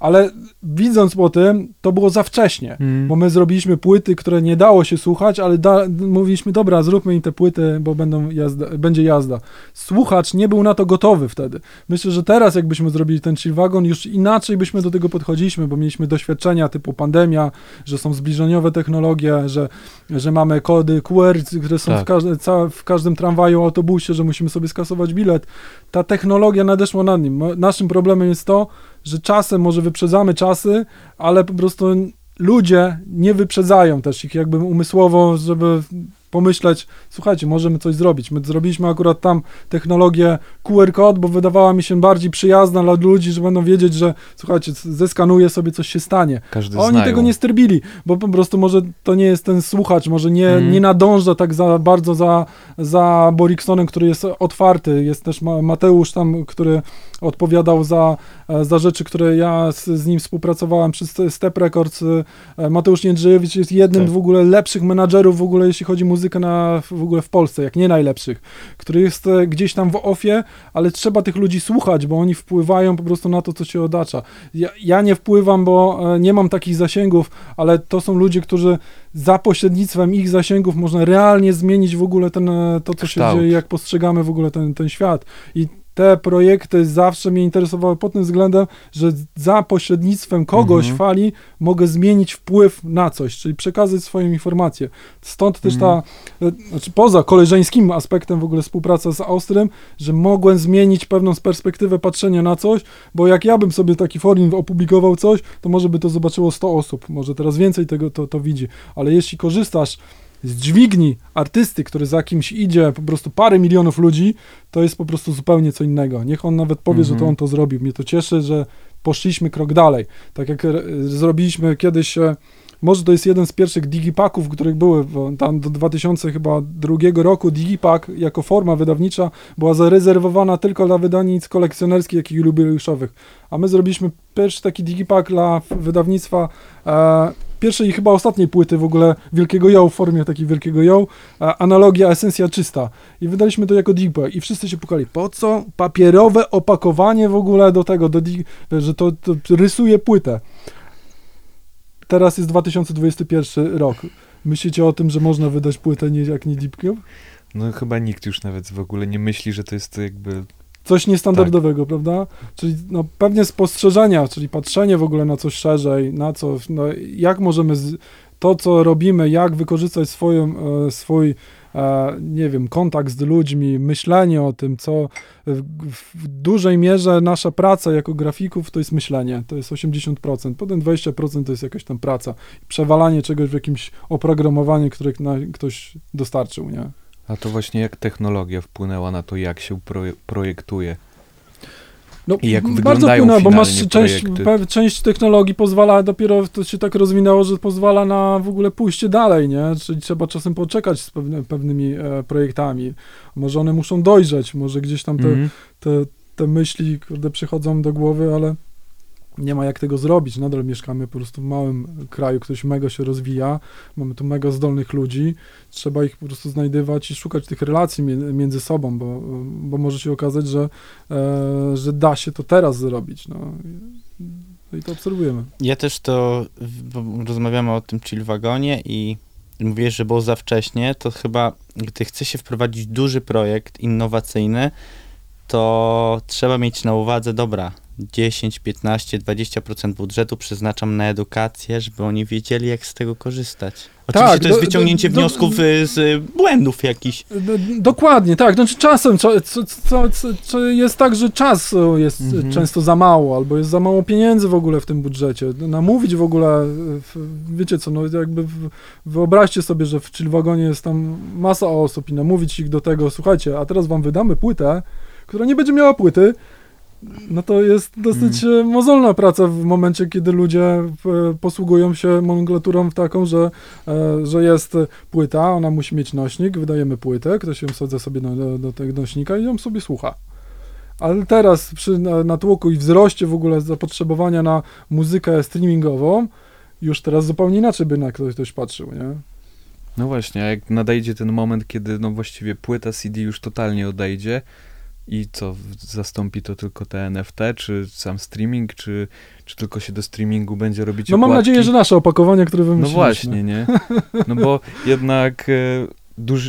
Ale widząc po tym, to było za wcześnie,
Mm.
bo my zrobiliśmy płyty, które nie dało się słuchać, ale da, mówiliśmy, dobra, zróbmy im te płyty, bo będą jazda, będzie jazda. Słuchacz nie był na to gotowy wtedy. Myślę, że teraz jakbyśmy zrobili ten chill wagon, już inaczej byśmy do tego podchodziliśmy, bo mieliśmy doświadczenia typu pandemia, że są zbliżeniowe technologie, że, że mamy kody QR, które są w,
Tak.
każde, ca, w każdym tramwaju, autobusie, że musimy sobie skasować bilet. Ta technologia nadeszła nad nim. Naszym problemem jest to, że czasem może wyprzedzamy czasy, ale po prostu ludzie nie wyprzedzają też ich jakby umysłowo, żeby pomyśleć, słuchajcie, możemy coś zrobić. My zrobiliśmy akurat tam technologię QR code, bo wydawała mi się bardziej przyjazna dla ludzi, że będą wiedzieć, że słuchajcie, zeskanuję sobie, coś się stanie.
Każdy
Oni
znają.
tego nie sterbili, bo po prostu może to nie jest ten słuchacz, może nie,
Mhm.
nie nadąża tak za bardzo za, za Boriksonem, który jest otwarty. Jest też Ma- Mateusz tam, który odpowiadał za, e, za rzeczy, które ja z, z nim współpracowałem przy Ste- Step Records. E, Mateusz Niedrzejewicz jest jednym
Tak.
w ogóle lepszych menadżerów w ogóle, jeśli chodzi o muzykę na, w ogóle w Polsce, jak nie najlepszych, który jest e, gdzieś tam w ofie, ale trzeba tych ludzi słuchać, bo oni wpływają po prostu na to, co się odacza. Ja, ja nie wpływam, bo e, nie mam takich zasięgów, ale to są ludzie, którzy za pośrednictwem ich zasięgów można realnie zmienić w ogóle ten, e, to, co
Kształt.
się dzieje, jak postrzegamy w ogóle ten, ten świat. I te projekty zawsze mnie interesowały pod tym względem, że za pośrednictwem kogoś
Mhm.
fali mogę zmienić wpływ na coś, czyli przekazać swoją informację. Stąd też ta, e, znaczy poza koleżeńskim aspektem w ogóle współpraca z Austrem, że mogłem zmienić pewną perspektywę patrzenia na coś, bo jak ja bym sobie taki forum opublikował coś, to może by to zobaczyło 100 osób, może teraz więcej tego to, to widzi, ale jeśli korzystasz z dźwigni artysty, który za kimś idzie po prostu parę milionów ludzi, to jest po prostu zupełnie co innego. Niech on nawet powie, że to
Mhm.
on to zrobił. Mnie to cieszy, że poszliśmy krok dalej. Tak jak e, zrobiliśmy kiedyś, e, może to jest jeden z pierwszych digipaków, których były, bo tam do 2000 chyba drugiego roku digipak jako forma wydawnicza była zarezerwowana tylko dla wydawnictw kolekcjonerskich, jak i jubileuszowych. A my zrobiliśmy pierwszy taki digipak dla wydawnictwa e, pierwszej i chyba ostatniej płyty w ogóle Wielkiego Ją w formie takiej Wielkiego e, analogia, esencja czysta. I wydaliśmy to jako digipak i wszyscy się pukali, po co papierowe opakowanie w ogóle do tego, do dig- że to, to rysuje płytę. Teraz jest 2021 rok. Myślicie o tym, że można wydać płytę nie, jak nie Deepcube?
No chyba nikt już nawet w ogóle nie myśli, że to jest jakby...
Coś niestandardowego, prawda? Czyli no, pewnie spostrzeżenia, czyli patrzenie w ogóle na coś szerzej, na co, no, jak możemy z, to, co robimy, jak wykorzystać swoją, e, swój, e, nie wiem, kontakt z ludźmi, myślenie o tym, co w, dużej mierze nasza praca jako grafików to jest myślenie, to jest 80%, potem 20% to jest jakaś tam praca, przewalanie czegoś w jakimś oprogramowaniu, które ktoś dostarczył, nie?
A to właśnie jak technologia wpłynęła na to, jak się proje- projektuje.
No,
I jak
bardzo wpłynęło, bo masz część, część technologii pozwala, dopiero to się tak rozwinęło, że pozwala na w ogóle pójście dalej, nie? Czyli trzeba czasem poczekać z pewne, pewnymi e, projektami. Może one muszą dojrzeć, może gdzieś tam te,
Mhm.
te, te myśli, kurde, przychodzą do głowy, ale nie ma jak tego zrobić. Nadal mieszkamy po prostu w małym kraju, który mega się rozwija. Mamy tu mega zdolnych ludzi. Trzeba ich po prostu znajdywać i szukać tych relacji między sobą, bo, bo może się okazać, że, e, że da się to teraz zrobić. No. I- I to obserwujemy.
Ja też to, rozmawiamy o tym chill wagonie i mówisz, że było za wcześnie, to chyba gdy chce się wprowadzić duży projekt innowacyjny, to trzeba mieć na uwadze, dobra, 10, 15, 20% budżetu przeznaczam na edukację, żeby oni wiedzieli, jak z tego korzystać. Oczywiście
Tak,
to jest
do-
wyciągnięcie
do- do-
wniosków y, z błędów jakichś.
Dokładnie, tak. Znaczy czasem co, co, co, jest tak, że czasu jest
Mhm.
często za mało, albo jest za mało pieniędzy w ogóle w tym budżecie. Namówić w ogóle, wiecie co, no jakby wyobraźcie sobie, że w Chillwagonie jest tam masa osób i namówić ich do tego, słuchajcie, a teraz wam wydamy płytę, która nie będzie miała płyty, no to jest dosyć e, mozolna praca w momencie, kiedy ludzie e, posługują się nomenklaturą taką, że, e, że jest płyta, ona musi mieć nośnik, wydajemy płytę, ktoś ją wsadza sobie do, do, tego nośnika i ją sobie słucha. Ale teraz przy na- natłoku i wzroście w ogóle zapotrzebowania na muzykę streamingową, już teraz zupełnie inaczej by na ktoś, ktoś patrzył, nie?
No właśnie, a jak nadejdzie ten moment, kiedy no właściwie płyta CD już totalnie odejdzie i co, zastąpi to tylko te NFT, czy sam streaming, czy, czy tylko się do streamingu będzie robić
No mam
okładki?
nadzieję, że nasze opakowanie, które
No
wymyśliliśmy.
właśnie, nie? No bo jednak e,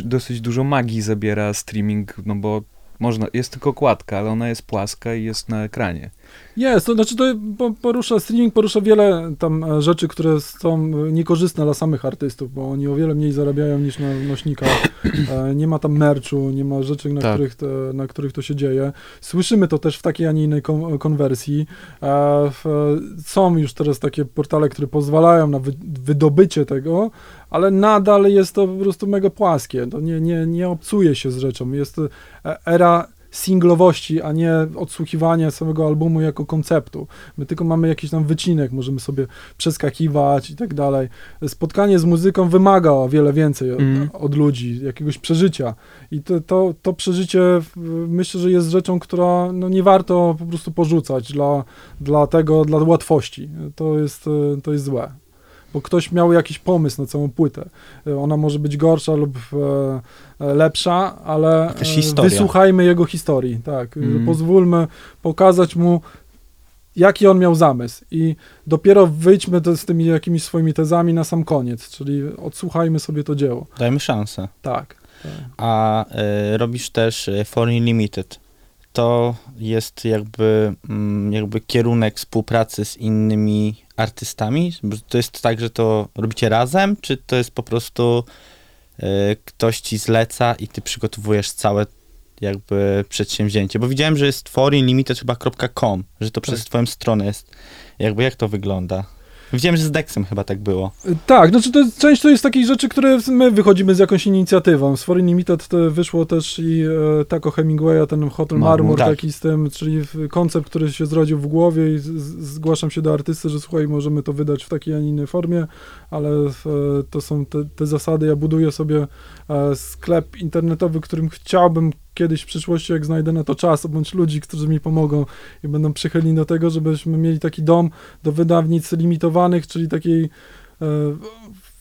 dosyć dużo magii zabiera streaming, no bo można, jest tylko okładka, ale ona jest płaska i jest na ekranie.
Jest, to znaczy to po- porusza, streaming porusza wiele tam e, rzeczy, które są niekorzystne dla samych artystów, bo oni o wiele mniej zarabiają niż na nośnikach. E, Nie ma tam merchu, nie ma rzeczy, na,
Tak.
których, te, na których to się dzieje. Słyszymy to też w takiej, a nie innej kon- konwersji. E, są już teraz takie portale, które pozwalają na wy, wydobycie tego, ale nadal jest to po prostu mega płaskie. To nie, nie, nie obcuje się z rzeczą. Jest e, era singlowości, a nie odsłuchiwania samego albumu jako konceptu. My tylko mamy jakiś tam wycinek, możemy sobie przeskakiwać i tak dalej. Spotkanie z muzyką wymaga o wiele więcej od,
Mhm.
od ludzi, jakiegoś przeżycia. I to, to, to przeżycie myślę, że jest rzeczą, która no, nie warto po prostu porzucać dla, dla tego, dla łatwości. To jest, e, to jest złe. Bo ktoś miał jakiś pomysł na całą płytę. E, Ona może być gorsza lub e, e, lepsza, ale e, wysłuchajmy jego historii. Tak,
Mhm.
pozwólmy pokazać mu, jaki on miał zamysł. I dopiero wyjdźmy z tymi jakimiś swoimi tezami na sam koniec, czyli odsłuchajmy sobie to dzieło.
Dajmy szansę.
Tak. tak.
A y, robisz też Foreign Limited. To jest jakby, mm, jakby kierunek współpracy z innymi artystami? To jest tak, że to robicie razem, czy to jest po prostu y, ktoś ci zleca i ty przygotowujesz całe jakby przedsięwzięcie? Bo widziałem, że jest foreign limited chyba .com, że to przez
Tak.
twoją stronę jest. Jakby jak to wygląda? Widziałem, że z Dexem chyba tak było.
Tak, znaczy to jest, część to jest takich rzeczy, które my wychodzimy z jakąś inicjatywą. Z Foreign Limited to wyszło też i e, Taco Hemingwaya, ten Hotel
Marmur,
Marmur,
tak.
taki z tym, czyli koncept, który się zrodził w głowie i z, zgłaszam się do artysty, że słuchaj, możemy to wydać w takiej, a nie innej formie, ale e, to są te, te zasady. Ja buduję sobie e, sklep internetowy, którym chciałbym kiedyś w przyszłości, jak znajdę na to czas, bądź ludzi, którzy mi pomogą i będą przychylni do tego, żebyśmy mieli taki dom do wydawnic limitowanych, czyli takiej e,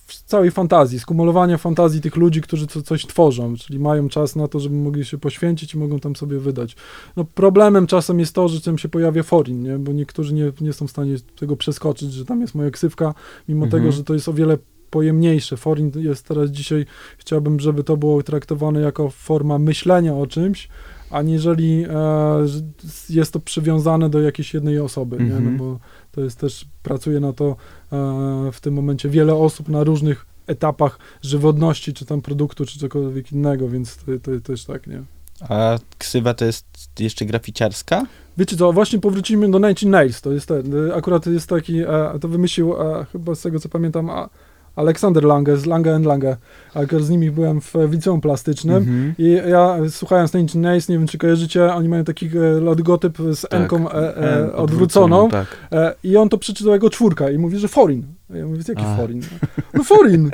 w całej fantazji, skumulowania fantazji tych ludzi, którzy co, coś tworzą, czyli mają czas na to, żeby mogli się poświęcić i mogą tam sobie wydać. No, problemem czasem jest to, że tam się pojawia forin, nie? bo niektórzy nie, nie są w stanie tego przeskoczyć, że tam jest moja ksywka, mimo
Mhm.
tego, że to jest o wiele pojemniejsze. Forin jest teraz dzisiaj, chciałbym, żeby to było traktowane jako forma myślenia o czymś, aniżeli e, jest to przywiązane do jakiejś jednej osoby, nie?
Mhm.
No bo to jest też, pracuje na to e, w tym momencie wiele osób na różnych etapach żywotności, czy tam produktu, czy czegokolwiek innego, więc to, to też tak, nie?
A ksywa to jest jeszcze graficiarska?
Wiecie co, właśnie powrócimy do Nails, to jest ten, akurat jest taki, e, to wymyślił e, chyba z tego co pamiętam a, Aleksander Lange z Lange and Lange, z nimi byłem w liceum plastycznym
Mhm.
i ja słuchając Nine Nails, nie wiem czy kojarzycie, oni mają taki e, logotyp z
Tak.
N-ką e, e, odwróconą
Tak.
e, i on to przeczytał jako czwórka i mówi, że foreign. A ja mówię, jaki
A.
foreign? No foreign.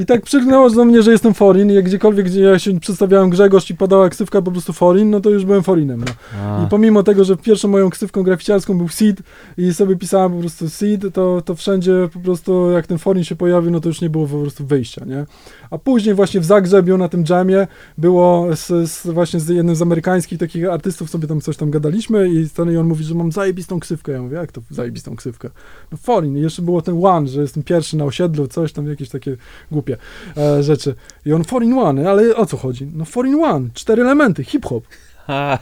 I tak przygnęło do mnie, że jestem foreign i jak gdziekolwiek, gdzie ja się przedstawiałem Grzegorz i podała ksywka po prostu foreign, no to już byłem foreignem. No. I pomimo tego, że pierwszą moją ksywką graficiarską był Seed i sobie pisałem po prostu Seed, to, to wszędzie po prostu jak ten foreign się pojawił, no to już nie było po prostu wyjścia, nie? A później właśnie w Zagrzebiu na tym jamie było z, z, właśnie z jednym z amerykańskich takich artystów sobie tam coś tam gadaliśmy i stary on mówi, że mam zajebistą ksywkę. Ja mówię, jak to zajebistą ksywkę? No foreign. I jeszcze było ten one, że jestem pierwszy na osiedlu, coś tam, jakieś takie głupie e, rzeczy. I on foreign one, ale o co chodzi? No foreign one, cztery elementy, hip-hop.
Ha.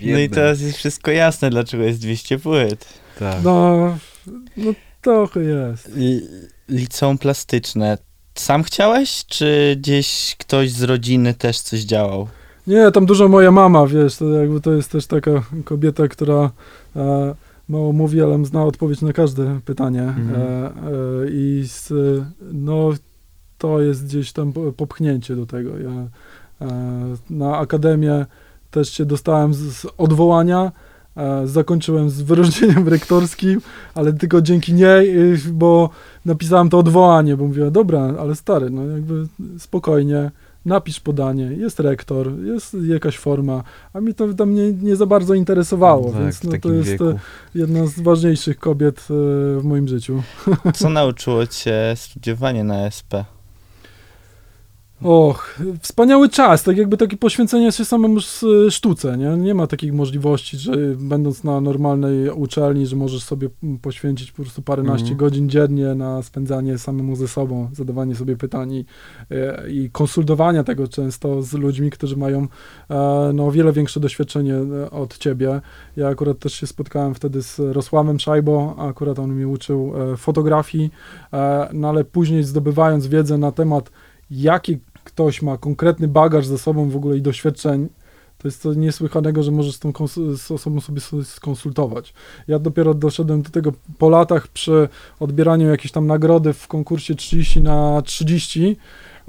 No i teraz jest wszystko jasne, dlaczego jest 200 płyt.
Tak.
No, no trochę jest.
I- Liceum plastyczne. Sam chciałeś, czy gdzieś ktoś z rodziny też coś działał?
Nie, tam dużo moja mama, wiesz, to jakby to jest też taka kobieta, która e, mało mówi, ale zna odpowiedź na każde pytanie.
Mhm.
E, e, I z, no, to jest gdzieś tam po- popchnięcie do tego. Ja e, na akademię też się dostałem z, z odwołania. E, zakończyłem z wyróżnieniem rektorskim, ale tylko dzięki niej, y, bo napisałem to odwołanie, bo mówiła, dobra, ale stary, no jakby spokojnie, napisz podanie, jest rektor, jest jakaś forma, a mi to tam nie, nie za bardzo interesowało,
tak,
więc no, to jest
wieku.
e, jedna z ważniejszych kobiet e, w moim życiu.
Co nauczyło cię studiowanie na SP?
Och, wspaniały czas, tak jakby takie poświęcenie się samemu s- sztuce, nie? Nie ma takich możliwości, że będąc na normalnej uczelni, że możesz sobie mm, poświęcić po prostu paręnaście
Mhm.
godzin dziennie na spędzanie samemu ze sobą, zadawanie sobie pytań i, e, i konsultowania tego często z ludźmi, którzy mają e, no, o wiele większe doświadczenie e, od ciebie. Ja akurat też się spotkałem wtedy z Rosławem Szajbo, akurat on mnie uczył e, fotografii, e, no ale później zdobywając wiedzę na temat, jaki ktoś ma konkretny bagaż ze sobą w ogóle i doświadczeń, to jest to niesłychanego, że możesz z tą z osobą sobie skonsultować. Ja dopiero doszedłem do tego po latach przy odbieraniu jakiejś tam nagrody w konkursie 30 na 30.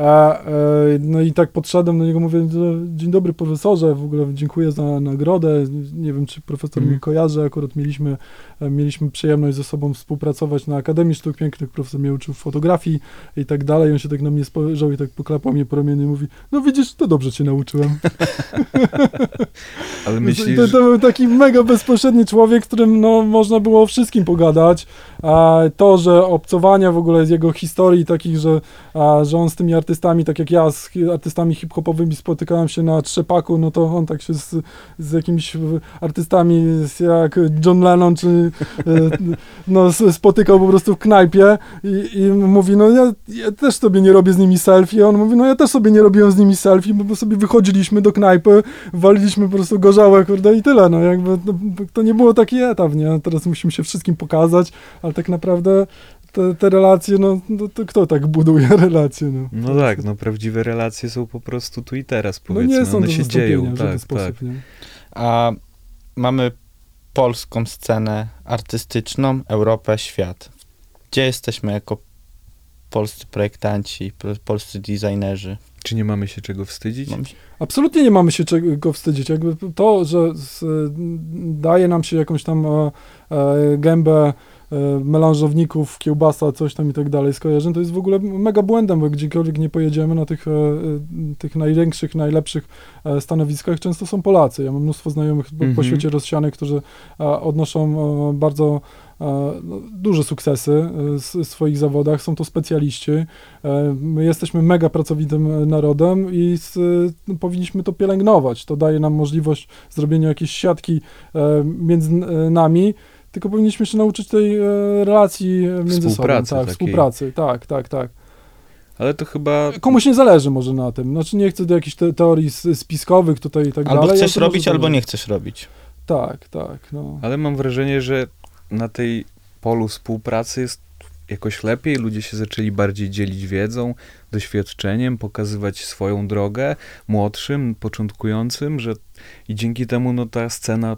E, e, no i tak podszedłem do niego, mówię, dzień dobry profesorze, w ogóle dziękuję za nagrodę. Nie wiem, czy profesor
Mhm.
mnie kojarzy, akurat mieliśmy, e, mieliśmy przyjemność ze sobą współpracować na Akademii Sztuk Pięknych, profesor mnie uczył fotografii i tak dalej. On się tak na mnie spojrzał i tak poklepał mnie po ramieniu i mówi, no widzisz, to dobrze cię nauczyłem.
Ale
To,
myślisz,
to był taki mega bezpośredni człowiek, z którym no, można było o wszystkim pogadać. To, że obcowania w ogóle z jego historii takich, że, że on z tymi artystami, tak jak ja z artystami hip-hopowymi spotykałem się na Trzepaku, no to on tak się z, z jakimiś artystami jak John Lennon, czy e, no, spotykał po prostu w knajpie i, i mówi, no ja, ja też sobie nie robię z nimi selfie. On mówi, no ja też sobie nie robiłem z nimi selfie, bo sobie wychodziliśmy do knajpy, waliliśmy po prostu gorzałe, kurde, i tyle, no jakby no, to nie było taki etap, nie? Teraz musimy się wszystkim pokazać, ale tak naprawdę te, te relacje, no, no to kto tak buduje relacje, no?
No tak, no prawdziwe relacje są po prostu tu i teraz,
No
powiedzmy.
nie są
One
do
się dzieją, tak,
sposób,
tak.
nie?
A mamy polską scenę artystyczną, Europę, świat. Gdzie jesteśmy jako polscy projektanci, pro- polscy designerzy?
Czy nie mamy się czego wstydzić?
Się-
Absolutnie nie mamy się czego wstydzić. Jakby to, że z, daje nam się jakąś tam e, e, gębę melanżowników, kiełbasa, coś tam i tak dalej skojarzeń, to jest w ogóle mega błędem, bo gdziekolwiek nie pojedziemy na tych, e, e, tych największych, najlepszych e, stanowiskach, często są Polacy. Ja mam mnóstwo znajomych po, po
Mhm.
świecie rozsianych, którzy e, odnoszą e, bardzo e, no, duże sukcesy e, w swoich zawodach, są to specjaliści. E, My jesteśmy mega pracowitym e, narodem i z, no, powinniśmy to pielęgnować. To daje nam możliwość zrobienia jakiejś siatki e, między e, nami, tylko powinniśmy się nauczyć tej e, relacji między sobą.
Współpracy
Tak,
takiej.
współpracy, tak, tak, tak.
Ale to chyba...
Komuś nie zależy może na tym. Znaczy nie chcę do jakichś te, teorii spiskowych tutaj i tak
Albo
dalej. ale
chcesz robić, albo nie chcesz robić.
Tak, tak, no.
Ale mam wrażenie, że na tej polu współpracy jest jakoś lepiej. Ludzie się zaczęli bardziej dzielić wiedzą, doświadczeniem, pokazywać swoją drogę młodszym, początkującym, że i dzięki temu no, ta scena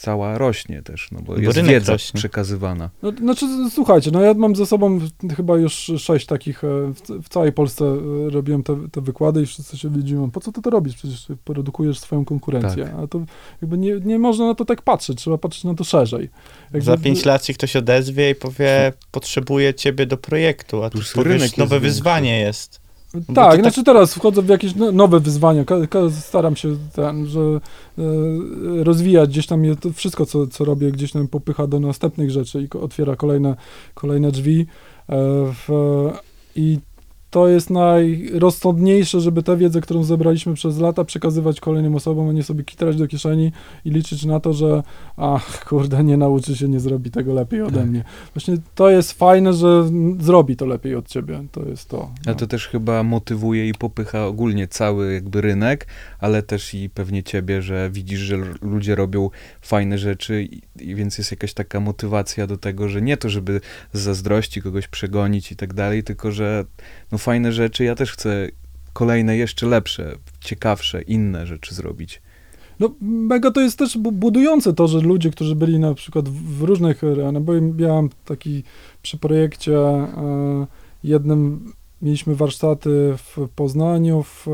cała rośnie też, no bo
Bo
jest wiedza
rośnie.
przekazywana.
No, znaczy, słuchajcie, no ja mam ze sobą chyba już sześć takich, e, w, w całej Polsce e, robiłem te, te wykłady i wszyscy się widzimy, po co ty to robisz? Przecież produkujesz swoją konkurencję.
Tak.
A to jakby nie, nie można na to tak patrzeć, trzeba patrzeć na to szerzej. Jakby
Za pięć lat się ktoś odezwie i powie, potrzebuję ciebie do projektu, a tu powiesz, nowe
jest
wyzwanie jest. Bo to
Tak,
tak-
znaczy teraz wchodzę w jakieś no- nowe wyzwania. Staram się ten, że e, rozwijać gdzieś tam je, to wszystko, co, co robię, gdzieś tam popycha do następnych rzeczy i otwiera kolejne, kolejne drzwi. E, w, I to jest najrozsądniejsze, żeby tę wiedzę, którą zebraliśmy przez lata, przekazywać kolejnym osobom, a nie sobie kitrać do kieszeni i liczyć na to, że ach, kurde, nie nauczy się, nie zrobi tego lepiej ode
Tak.
mnie. Właśnie to jest fajne, że zrobi to lepiej od ciebie. To jest to.
Ale
no.
to też chyba motywuje i popycha ogólnie cały jakby rynek, ale też i pewnie ciebie, że widzisz, że ludzie robią fajne rzeczy i, i więc jest jakaś taka motywacja do tego, że nie to, żeby z zazdrości kogoś przegonić i tak dalej, tylko że no fajne rzeczy, ja też chcę kolejne jeszcze lepsze, ciekawsze, inne rzeczy zrobić.
No, mega to jest też bu- budujące to, że ludzie, którzy byli na przykład w, różnych, e, no bo miałam taki przy projekcie e, jednym, mieliśmy warsztaty w Poznaniu, w, e,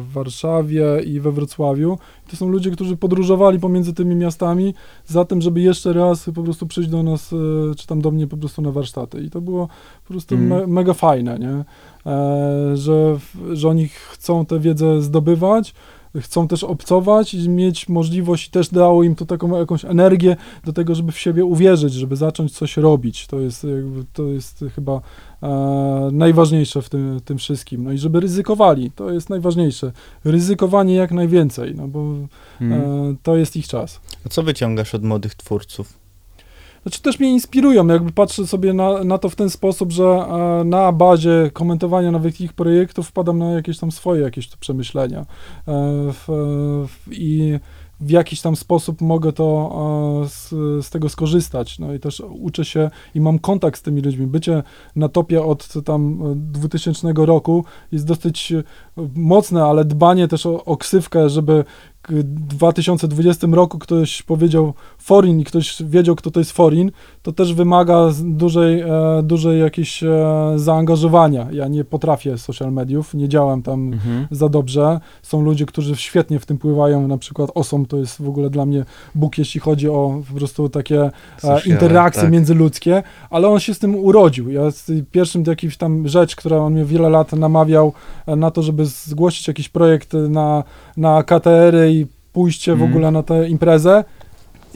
w Warszawie i we Wrocławiu. To są ludzie, którzy podróżowali pomiędzy tymi miastami za tym, żeby jeszcze raz po prostu przyjść do nas, e, czy tam do mnie po prostu na warsztaty. I to było po prostu
Mhm.
me, mega fajne, nie? E, że, że oni chcą tę wiedzę zdobywać, chcą też obcować i mieć możliwość, i też dało im to taką jakąś energię do tego, żeby w siebie uwierzyć, żeby zacząć coś robić. To jest, jakby, to jest chyba e, najważniejsze w tym, tym wszystkim. No i żeby ryzykowali, to jest najważniejsze. Ryzykowanie jak najwięcej, no bo
Mhm.
e, to jest ich czas.
A co wyciągasz od młodych twórców?
Znaczy też mnie inspirują, jakby patrzę sobie na, na to w ten sposób, że e, na bazie komentowania nawet ich projektów wpadam na jakieś tam swoje jakieś tu przemyślenia e, w, w, i w jakiś tam sposób mogę to e, z, z tego skorzystać. No i też uczę się i mam kontakt z tymi ludźmi. Bycie na topie od tam e, 2000 roku jest dosyć e, mocne, ale dbanie też o, o ksywkę, żeby w 2020 roku ktoś powiedział forin i ktoś wiedział, kto to jest forin, to też wymaga dużej, e, dużej jakiejś e, zaangażowania. Ja nie potrafię social mediów, nie działam tam
Mhm.
za dobrze. Są ludzie, którzy świetnie w tym pływają, na przykład Osom to jest w ogóle dla mnie Bóg, jeśli chodzi o po prostu takie e, interakcje
tak.
międzyludzkie, ale on się z tym urodził. Ja z pierwszym jakiś tam rzecz, która on mnie wiele lat namawiał e, na to, żeby zgłosić jakiś projekt na, na KTR-y i pójście w
Mhm.
ogóle na tę imprezę.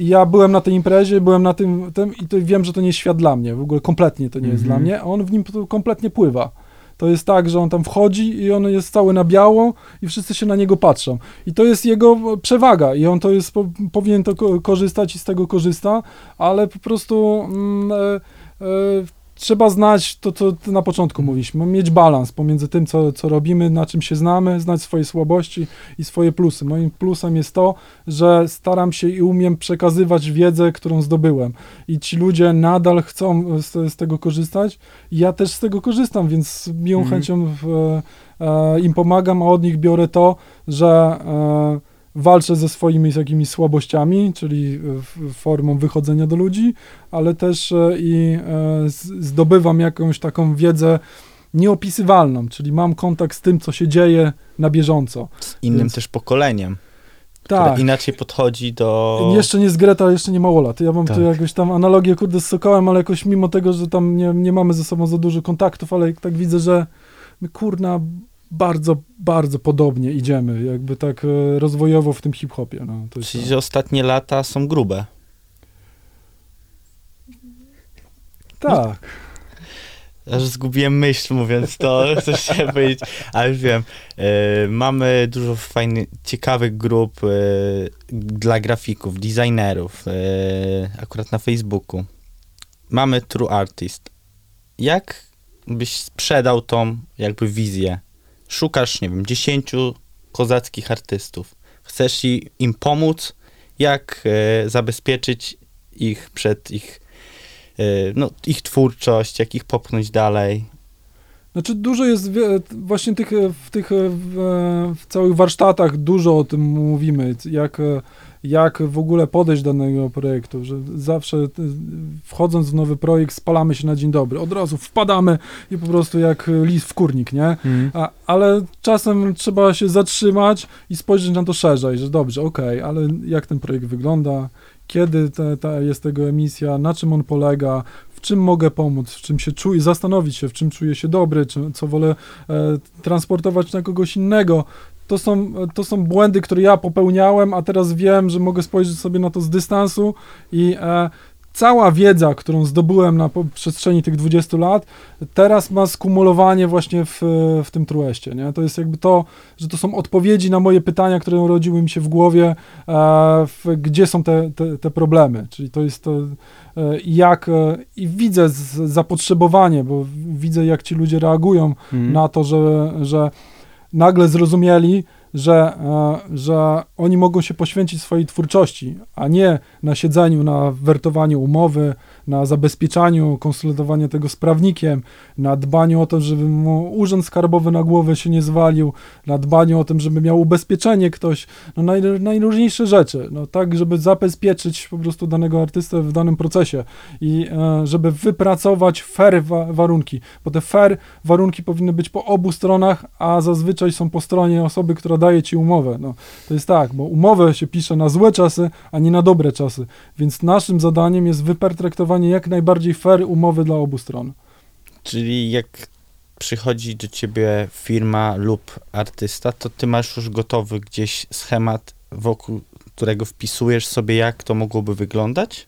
Ja byłem na tej imprezie, byłem na tym, tym i to wiem, że to nie jest świat dla mnie. W ogóle kompletnie to nie jest
Mhm.
dla mnie, a on w nim kompletnie pływa. To jest tak, że on tam wchodzi i on jest cały na biało i wszyscy się na niego patrzą. I to jest jego przewaga i on to jest, po, powinien to ko- korzystać i z tego korzysta, ale po prostu mm, e, e, trzeba znać to, co na początku mówiliśmy, mieć balans pomiędzy tym, co, co robimy, na czym się znamy, znać swoje słabości i swoje plusy. Moim plusem jest to, że staram się i umiem przekazywać wiedzę, którą zdobyłem. I ci ludzie nadal chcą z, z tego korzystać. Ja też z tego korzystam, więc z miłą
Mhm.
chęcią w, e, im pomagam, a od nich biorę to, że e, walczę ze swoimi jakimiś słabościami, czyli w- formą wychodzenia do ludzi, ale też e, i e, zdobywam jakąś taką wiedzę nieopisywalną, czyli mam kontakt z tym, co się dzieje na bieżąco.
Z innym
Więc-
też pokoleniem,
Tak.
inaczej podchodzi do...
Jeszcze nie z Greta, jeszcze nie małolat. Ja mam tu
Tak.
jakąś tam analogię, kurde, z Sokołem, ale jakoś mimo tego, że tam nie, nie mamy ze sobą za dużo kontaktów, ale tak widzę, że kurna, bardzo, bardzo podobnie idziemy, jakby tak e, rozwojowo w tym hip-hopie. No, to
Czyli,
to.
ostatnie lata są grube.
Tak.
Aż zgubiłem myśl mówiąc to, co chciałem powiedzieć, ale już wiem. E, mamy dużo fajnych, ciekawych grup e, dla grafików, designerów, akurat na Facebooku. Mamy True Artist. Jak byś sprzedał tą jakby wizję? Szukasz, nie wiem, 10 kozackich artystów. Chcesz im pomóc? Jak e, zabezpieczyć ich przed ich e, no, ich twórczość, jak ich popchnąć dalej.
Znaczy dużo jest właśnie tych, e, w tych e, w, e, w całych warsztatach dużo o tym mówimy, jak, jak w ogóle podejść do danego projektu, że zawsze y, wchodząc w nowy projekt spalamy się na dzień dobry, od razu wpadamy i po prostu jak lis w kurnik, nie?
Mhm.
A, ale czasem trzeba się zatrzymać i spojrzeć na to szerzej, że dobrze, okej, ale jak ten projekt wygląda, kiedy te, ta jest tego emisja, na czym on polega, w czym mogę pomóc, w czym się czuję, zastanowić się, w czym czuję się dobry, czy, co wolę e, transportować na kogoś innego. To są, to są błędy, które ja popełniałem, a teraz wiem, że mogę spojrzeć sobie na to z dystansu i e, cała wiedza, którą zdobyłem na przestrzeni tych 20 lat, teraz ma skumulowanie właśnie w, w tym Trueście, nie? To jest jakby to, że to są odpowiedzi na moje pytania, które urodziły mi się w głowie, e, w, gdzie są te, te, te problemy, czyli to jest to, e, jak, e, i widzę z, zapotrzebowanie, bo widzę, jak ci ludzie reagują
Mhm.
na to, że, że nagle zrozumieli, że, e, że oni mogą się poświęcić swojej twórczości, a nie na siedzeniu, na wertowaniu umowy, na zabezpieczaniu, konsultowaniu tego z prawnikiem, na dbaniu o to, żeby mu urząd skarbowy na głowę się nie zwalił, na dbaniu o tym, żeby miał ubezpieczenie ktoś, no naj, najróżniejsze rzeczy, no tak, żeby zabezpieczyć po prostu danego artystę w danym procesie i e, żeby wypracować fair wa warunki, bo te fair warunki powinny być po obu stronach, a zazwyczaj są po stronie osoby, która daje ci umowę. No, to jest tak, bo umowę się pisze na złe czasy, a nie na dobre czasy, więc naszym zadaniem jest jak najbardziej fair umowy dla obu stron.
Czyli jak przychodzi do ciebie firma lub artysta, to ty masz już gotowy gdzieś schemat, wokół którego wpisujesz sobie, jak to mogłoby wyglądać?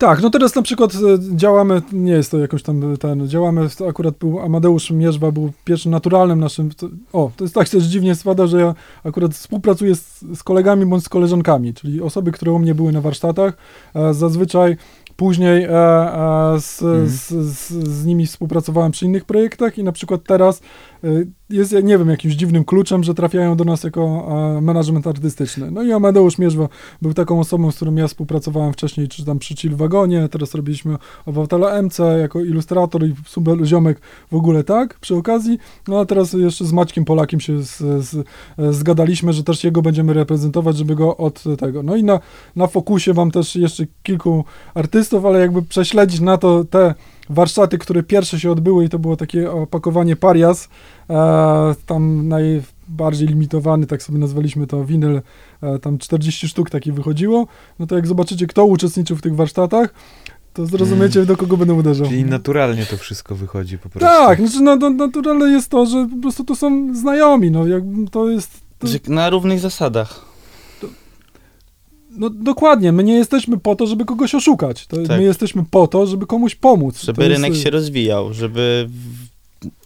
Tak, no teraz na przykład e, działamy, nie jest to jakoś tam ten, działamy, to akurat był Amadeusz Mierzwa, był pierwszym naturalnym naszym, to, o, to jest tak też dziwnie spada, że ja akurat współpracuję z, z kolegami bądź z koleżankami, czyli osoby, które u mnie były na warsztatach, e, zazwyczaj później e, e, z,
Mhm.
z, z, z nimi współpracowałem przy innych projektach i na przykład teraz jest, ja nie wiem, jakimś dziwnym kluczem, że trafiają do nas jako e, management artystyczny. No i Amadeusz Mierzwa był taką osobą, z którą ja współpracowałem wcześniej, czy tam przy Chill Wagonie, teraz robiliśmy Obywatela MC jako ilustrator i Subel Ziomek w ogóle tak, przy okazji. No a teraz jeszcze z Maćkiem Polakiem się z, z, zgadaliśmy, że też jego będziemy reprezentować, żeby go od tego. No i na, na fokusie mam też jeszcze kilku artystów, ale jakby prześledzić na to te warsztaty, które pierwsze się odbyły i to było takie opakowanie Parias, e, tam najbardziej limitowany, tak sobie nazwaliśmy to, winyl, e, tam 40 sztuk taki wychodziło, no to jak zobaczycie, kto uczestniczył w tych warsztatach, to zrozumiecie, do kogo będę uderzał.
Czyli naturalnie to wszystko wychodzi po prostu.
Tak, znaczy no, no, naturalne jest to, że po prostu to są znajomi, no jakby to jest... To,
na równych zasadach.
No dokładnie, my nie jesteśmy po to, żeby kogoś oszukać, to
Tak.
my jesteśmy po to, żeby komuś pomóc.
Żeby
to jest,
rynek się rozwijał, żeby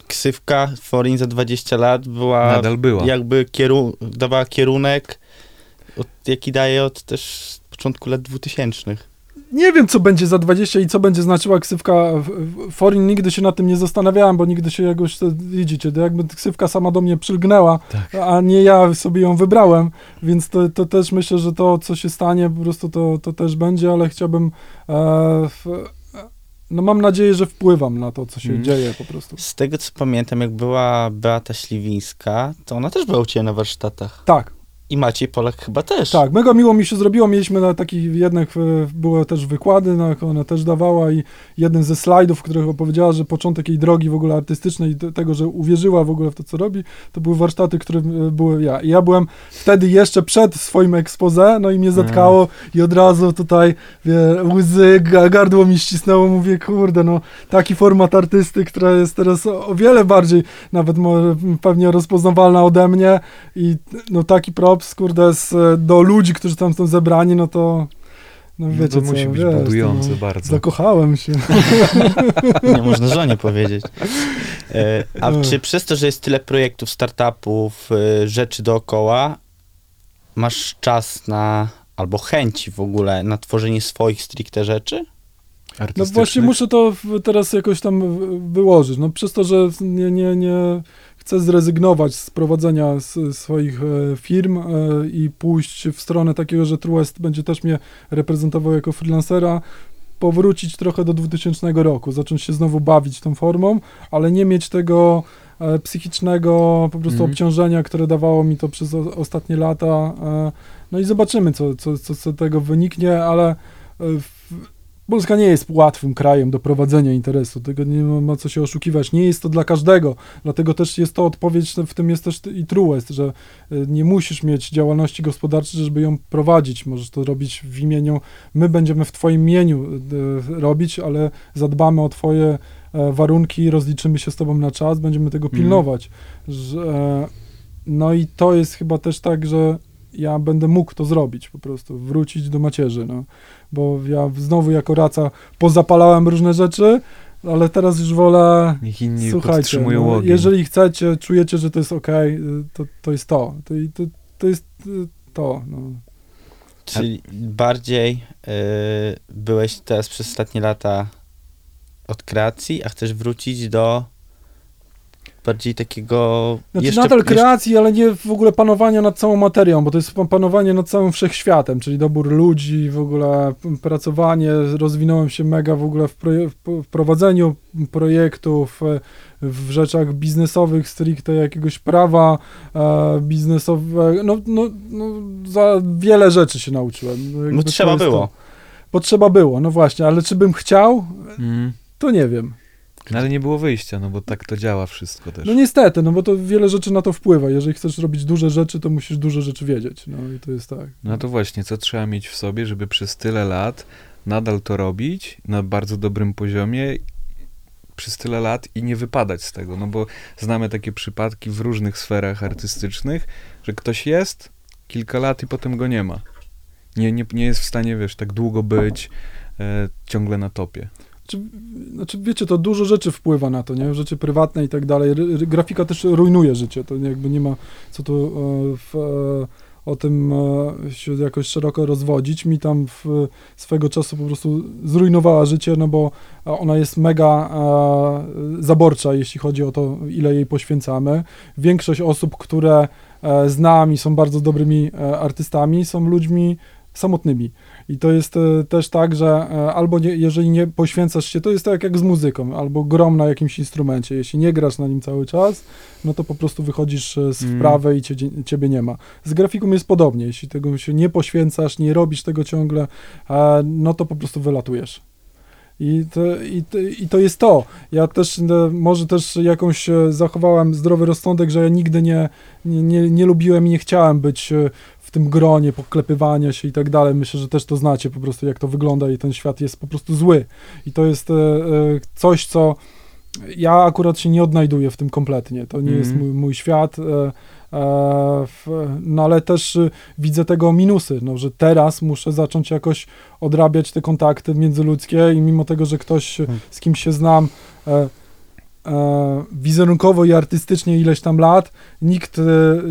ksywka Foreign za 20 lat była
Nadal była.
jakby kieru- dawała kierunek, od, jaki daje od też początku lat 2000.
Nie wiem, co będzie za 20 i co będzie znaczyła ksywka Foreign. Nigdy się nad tym nie zastanawiałem, bo nigdy się jakoś, to, widzicie, to jakby ksywka sama do mnie przylgnęła,
Tak.
a nie ja sobie ją wybrałem, więc to, to też myślę, że to, co się stanie, po prostu to, to też będzie, ale chciałbym, e, w, no mam nadzieję, że wpływam na to, co się
Mhm.
dzieje po prostu.
Z tego co pamiętam, jak była Beata Śliwińska, to ona też była u ciebie na warsztatach.
Tak,
I Maciej Polak chyba też.
Tak, mega miło mi się zrobiło. Mieliśmy na takich jednak, e, były też wykłady, na, ona też dawała i jeden ze slajdów, w których opowiedziała, że początek jej drogi w ogóle artystycznej i te- tego, że uwierzyła w ogóle w to, co robi, to były warsztaty, które były ja. I ja byłem wtedy jeszcze przed swoim expose, no i mnie zatkało i od razu tutaj wie, łzy, ga- gardło mi ścisnęło, mówię, kurde, no taki format artysty, która jest teraz o, wiele bardziej nawet pewnie rozpoznawalna ode mnie i no taki props, kurde, z, do ludzi, którzy tam są zebrani, no to no
No
wiecie
to
co,
musi być
wiesz,
budujące
no,
bardzo.
Zakochałem się.
Nie można żonie powiedzieć. E, a
Ech.
czy przez to, że jest tyle projektów, startupów, e, rzeczy dookoła, masz czas na, albo chęci w ogóle na tworzenie swoich stricte rzeczy?
No właśnie muszę to teraz jakoś tam wyłożyć. No przez to, że nie, nie, nie chcę zrezygnować z prowadzenia s- swoich e, firm e, i pójść w stronę takiego, że Truest będzie też mnie reprezentował jako freelancera, powrócić trochę do 2000 roku, zacząć się znowu bawić tą formą, ale nie mieć tego e, psychicznego po prostu
Mhm.
obciążenia, które dawało mi to przez o, ostatnie lata. No i zobaczymy, co, co, co z tego wyniknie, ale w, Polska nie jest łatwym krajem do prowadzenia interesu, tego nie ma, co się oszukiwać. Nie jest to dla każdego, dlatego też jest to odpowiedź, w tym jest też i truest, że y, nie musisz mieć działalności gospodarczej, żeby ją prowadzić. Możesz to robić w imieniu, my będziemy w twoim imieniu y, robić, ale zadbamy o twoje e, warunki, rozliczymy się z tobą na czas, będziemy tego
Mhm.
pilnować. Że, e, no i to jest chyba też tak, że ja będę mógł to zrobić po prostu, wrócić do macierzy, no. Bo ja znowu jako raca pozapalałem różne rzeczy, ale teraz już wolę
Niech inni
Słuchajcie, no, jeżeli chcecie, czujecie, że to jest ok, to, to jest to. To, i to, to jest y, to. No.
Czyli bardziej y, byłeś teraz przez ostatnie lata od kreacji, a chcesz wrócić do bardziej takiego
Znaczy
jeszcze,
nadal
jeszcze-
kreacji, ale nie w ogóle panowania nad całą materią, bo to jest pa- panowanie nad całym wszechświatem, czyli dobór ludzi, w ogóle pracowanie, rozwinąłem się mega w ogóle w, proje- w prowadzeniu projektów, e, w rzeczach biznesowych, stricte jakiegoś prawa e, biznesowego, no, no, no za wiele rzeczy się nauczyłem. Jakby
No
to
trzeba
jest to.
było.
Bo trzeba było, no właśnie, ale czy bym chciał,
Mm.
to nie wiem.
No ale nie było wyjścia, no bo tak to działa wszystko też.
No niestety, no bo to wiele rzeczy na to wpływa. Jeżeli chcesz robić duże rzeczy, to musisz duże rzeczy wiedzieć. No i to jest tak.
No to właśnie, co trzeba mieć w sobie, żeby przez tyle lat nadal to robić na bardzo dobrym poziomie przez tyle lat i nie wypadać z tego, no bo znamy takie przypadki w różnych sferach artystycznych, że ktoś jest kilka lat i potem go nie ma. Nie, nie, nie jest w stanie, wiesz, tak długo być e, ciągle na topie.
Czy, znaczy, wiecie, to dużo rzeczy wpływa na to, nie? Rzeczy prywatne i tak dalej. Grafika też rujnuje życie. To jakby nie ma co tu e, w, e, o tym e, się jakoś szeroko rozwodzić. Mi tam w, swego czasu po prostu zrujnowała życie, no bo ona jest mega zaborcza, jeśli chodzi o to, ile jej poświęcamy. Większość osób, które znam i są bardzo dobrymi artystami, są ludźmi samotnymi. I to jest e, też tak, że e, albo nie, jeżeli nie poświęcasz się, to jest tak jak z muzyką, albo grom na jakimś instrumencie. Jeśli nie grasz na nim cały czas, no to po prostu wychodzisz e, z
Mm.
wprawy i cie, ciebie nie ma. Z grafiką jest podobnie. Jeśli tego się nie poświęcasz, nie robisz tego ciągle, no to po prostu wylatujesz. I to, i, to, I to jest to. Ja też może też jakąś zachowałem zdrowy rozsądek, że ja nigdy nie, nie, nie, nie lubiłem i nie chciałem być tym gronie poklepywania się i tak dalej. Myślę, że też to znacie po prostu, jak to wygląda i ten świat jest po prostu zły. I to jest e, e, coś, co ja akurat się nie odnajduję w tym kompletnie. To nie
Mhm.
jest mój, mój świat. E, no ale też widzę tego minusy, no, że teraz muszę zacząć jakoś odrabiać te kontakty międzyludzkie i mimo tego, że ktoś,
Hmm.
z kim się znam wizerunkowo i artystycznie ileś tam lat, nikt e,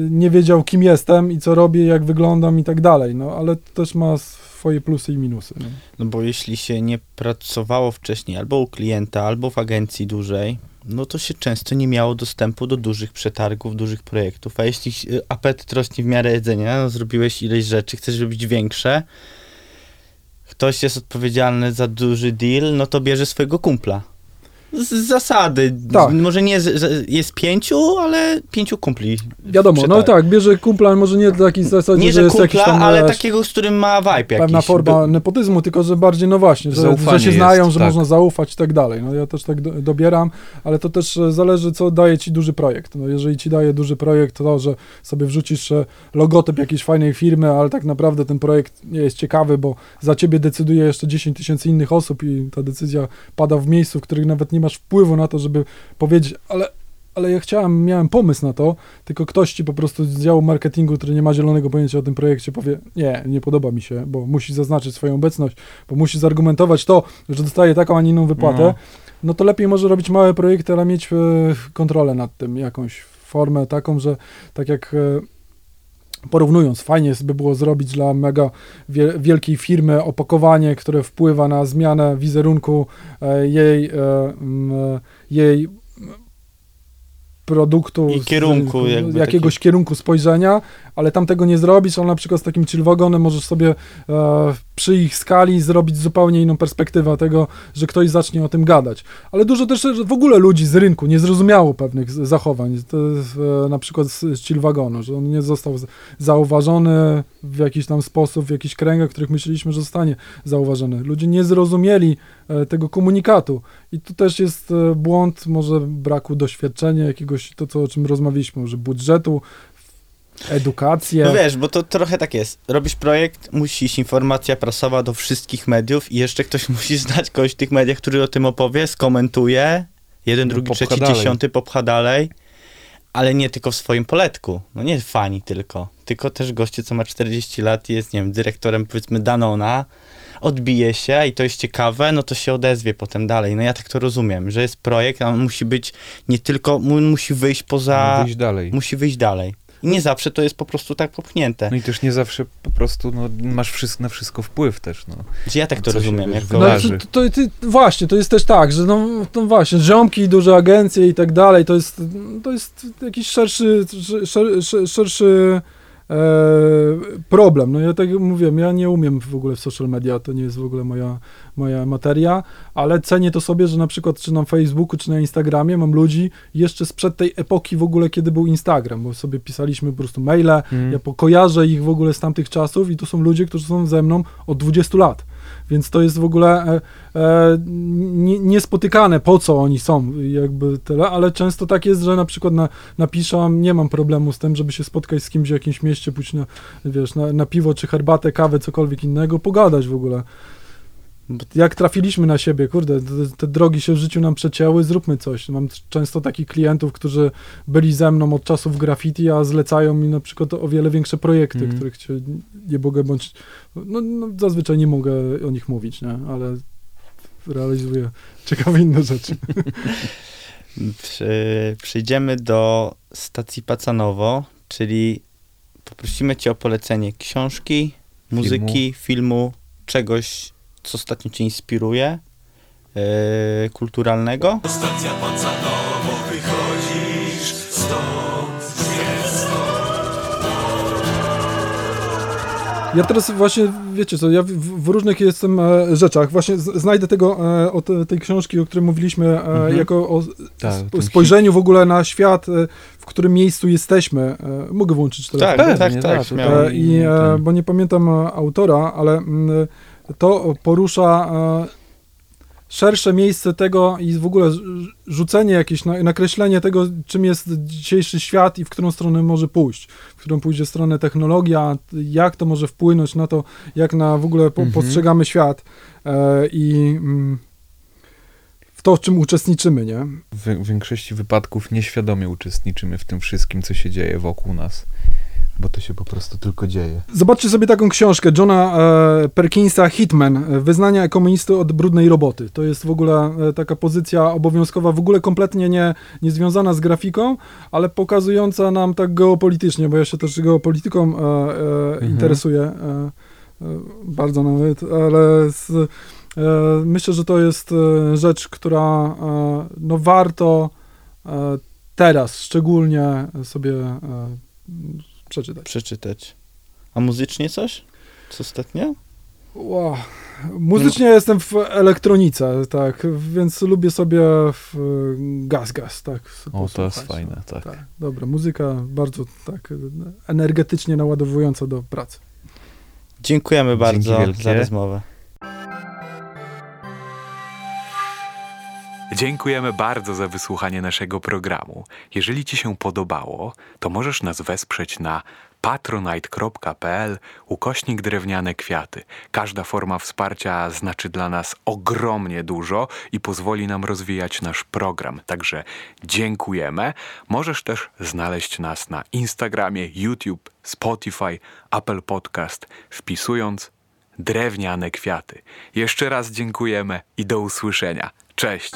nie wiedział, kim jestem i co robię, jak wyglądam i tak dalej, no ale to też ma swoje plusy i minusy. No.
No bo jeśli się nie pracowało wcześniej albo u klienta, albo w agencji dłużej, no to się często nie miało dostępu do dużych przetargów, dużych projektów. A jeśli y, apetyt rośnie w miarę jedzenia, no zrobiłeś ileś rzeczy, chcesz robić większe, ktoś jest odpowiedzialny za duży deal, no to bierze swojego kumpla. Z zasady.
Tak.
Może nie z, z, jest pięciu, ale pięciu kumpli.
Wiadomo, no tak, bierze kumpla, może nie w takiej zasadzie,
Nie,
że
że
jest jakiś
kumpla,
tam,
ale takiego, z którym ma vibe jakiś.
pewna forma nepotyzmu, tylko że bardziej, no właśnie, że, że się
jest,
znają, że
tak.
można zaufać i tak dalej. No ja też tak do, dobieram, ale to też e, zależy, co daje ci duży projekt. No jeżeli ci daje duży projekt to, że sobie wrzucisz e, logotyp jakiejś fajnej firmy, ale tak naprawdę ten projekt nie jest ciekawy, bo za ciebie decyduje jeszcze 10 tysięcy innych osób i ta decyzja pada w miejscu, w których nawet nie masz wpływu na to, żeby powiedzieć, ale ale ja chciałem, miałem pomysł na to, tylko ktoś ci po prostu z działu marketingu, który nie ma zielonego pojęcia o tym projekcie, powie, nie, nie podoba mi się, bo musi zaznaczyć swoją obecność, bo musi zargumentować to, że dostaje taką, a nie inną wypłatę,
No.
no, to lepiej może robić małe projekty, ale mieć e, kontrolę nad tym, jakąś formę taką, że tak jak e, porównując, fajnie by było zrobić dla mega wie, wielkiej firmy opakowanie, które wpływa na zmianę wizerunku e, jej, e, e, jej produktu,
I
z-
kierunku jakby
jakiegoś kierunku spojrzenia, ale tam tego nie zrobisz, ale na przykład z takim chillwagonem możesz sobie e, przy ich skali zrobić zupełnie inną perspektywę tego, że ktoś zacznie o tym gadać. Ale dużo też w ogóle ludzi z rynku nie zrozumiało pewnych zachowań. To e, na przykład z z Chill Wagonu, że on nie został zauważony w jakiś tam sposób, w jakichś kręgach, w których myśleliśmy, że zostanie zauważony. Ludzie nie zrozumieli e, tego komunikatu. I tu też jest e, błąd może braku doświadczenia, jakiegoś, to co, o czym rozmawialiśmy, może budżetu, edukację.
No wiesz, bo to trochę tak jest. Robisz projekt, musi iść informacja prasowa do wszystkich mediów i jeszcze ktoś musi znać kogoś w tych mediach, który o tym opowie, skomentuje, jeden,
No,
drugi, trzeci,
dalej.
dziesiąty popcha dalej, ale nie tylko w swoim poletku. No nie fani tylko, tylko też goście, co ma 40 lat i jest, nie wiem, dyrektorem powiedzmy Danona, odbije się i to jest ciekawe, no to się odezwie potem dalej. No ja tak to rozumiem, że jest projekt, a on musi być nie tylko, mu- musi wyjść poza,
No, wyjść dalej.
musi wyjść dalej. I nie zawsze to jest po prostu tak popchnięte.
No i też nie zawsze po prostu no, masz wszystko, na wszystko wpływ też. No.
Że ja tak to
Co się,
rozumiem.
wiesz,
Jako...
No, to, to, to, właśnie, to jest też tak, że no, no właśnie, ziomki, duże agencje i tak dalej, to jest, to jest jakiś szerszy, szer, szer, szerszy e, problem. No ja tak jak mówiłem, ja nie umiem w ogóle w social media, to nie jest w ogóle moja, moja materia, ale cenię to sobie, że na przykład czy na Facebooku, czy na Instagramie mam ludzi jeszcze sprzed tej epoki w ogóle, kiedy był Instagram, bo sobie pisaliśmy po prostu maile,
Mm.
ja po- kojarzę ich w ogóle z tamtych czasów i to są ludzie, którzy są ze mną od 20 lat. Więc to jest w ogóle e, e, nie, niespotykane, po co oni są, jakby tyle, ale często tak jest, że na przykład na, napiszę, nie mam problemu z tym, żeby się spotkać z kimś w jakimś mieście, pójść na, wiesz, na, na piwo, czy herbatę, kawę, cokolwiek innego, pogadać w ogóle. Jak trafiliśmy na siebie, kurde, te, te drogi się w życiu nam przecięły, zróbmy coś. Mam często takich klientów, którzy byli ze mną od czasów graffiti, a zlecają mi na przykład o wiele większe projekty,
Mhm.
których się nie mogę bądź, no, no zazwyczaj nie mogę o nich mówić, nie? ale realizuję ciekawe inne rzeczy.
Przy, przyjdziemy do stacji Pacanowo, czyli poprosimy cię o polecenie książki, muzyki, filmu, czegoś, co ostatnio cię inspiruje, yy, kulturalnego.
Ja teraz właśnie, wiecie co, ja w, w różnych jestem e, rzeczach, właśnie z, znajdę tego, e, od e, tej książki, o której mówiliśmy, e,
Mhm.
jako o
Tak,
sp- spojrzeniu w ogóle na świat, e, w którym miejscu jesteśmy. E, mogę włączyć teraz?
Tak,
Pewnie,
tak, tak,
tak.
E, I, e, bo nie pamiętam autora, ale mm, to porusza e, szersze miejsce tego i w ogóle rz- rzucenie jakieś, na- nakreślenie tego, czym jest dzisiejszy świat i w którą stronę może pójść, w którą pójdzie stronę technologia, jak to może wpłynąć na to, jak na w ogóle po,
Mhm.
postrzegamy świat e, i mm, w to, w czym uczestniczymy, nie?
W większości wypadków nieświadomie uczestniczymy w tym wszystkim, co się dzieje wokół nas, bo to się po prostu tylko dzieje.
Zobaczcie sobie taką książkę Johna e, Perkinsa Hitman, e, Wyznania komunisty od brudnej roboty. To jest w ogóle e, taka pozycja obowiązkowa, w ogóle kompletnie nie, nie związana z grafiką, ale pokazująca nam tak geopolitycznie, bo ja się też geopolityką e,
Mhm.
interesuję bardzo nawet, ale z, e, myślę, że to jest rzecz, która e, no warto teraz szczególnie sobie przeczytać.
Przeczytać. A muzycznie coś? Co ostatnio?
Wow. Muzycznie jestem w elektronice, tak, więc lubię sobie w gaz, gaz, tak.
O, to jest fajne,
no,
tak.
Dobra, muzyka bardzo tak energetycznie naładowująca do pracy.
Dziękujemy bardzo za rozmowę.
Dziękujemy bardzo za wysłuchanie naszego programu. Jeżeli Ci się podobało, to możesz nas wesprzeć na patronite.pl ukośnik drewniane kwiaty. Każda forma wsparcia znaczy dla nas ogromnie dużo i pozwoli nam rozwijać nasz program. Także dziękujemy. Możesz też znaleźć nas na Instagramie, YouTube, Spotify, Apple Podcast, wpisując drewniane kwiaty. Jeszcze raz dziękujemy i do usłyszenia. Cześć!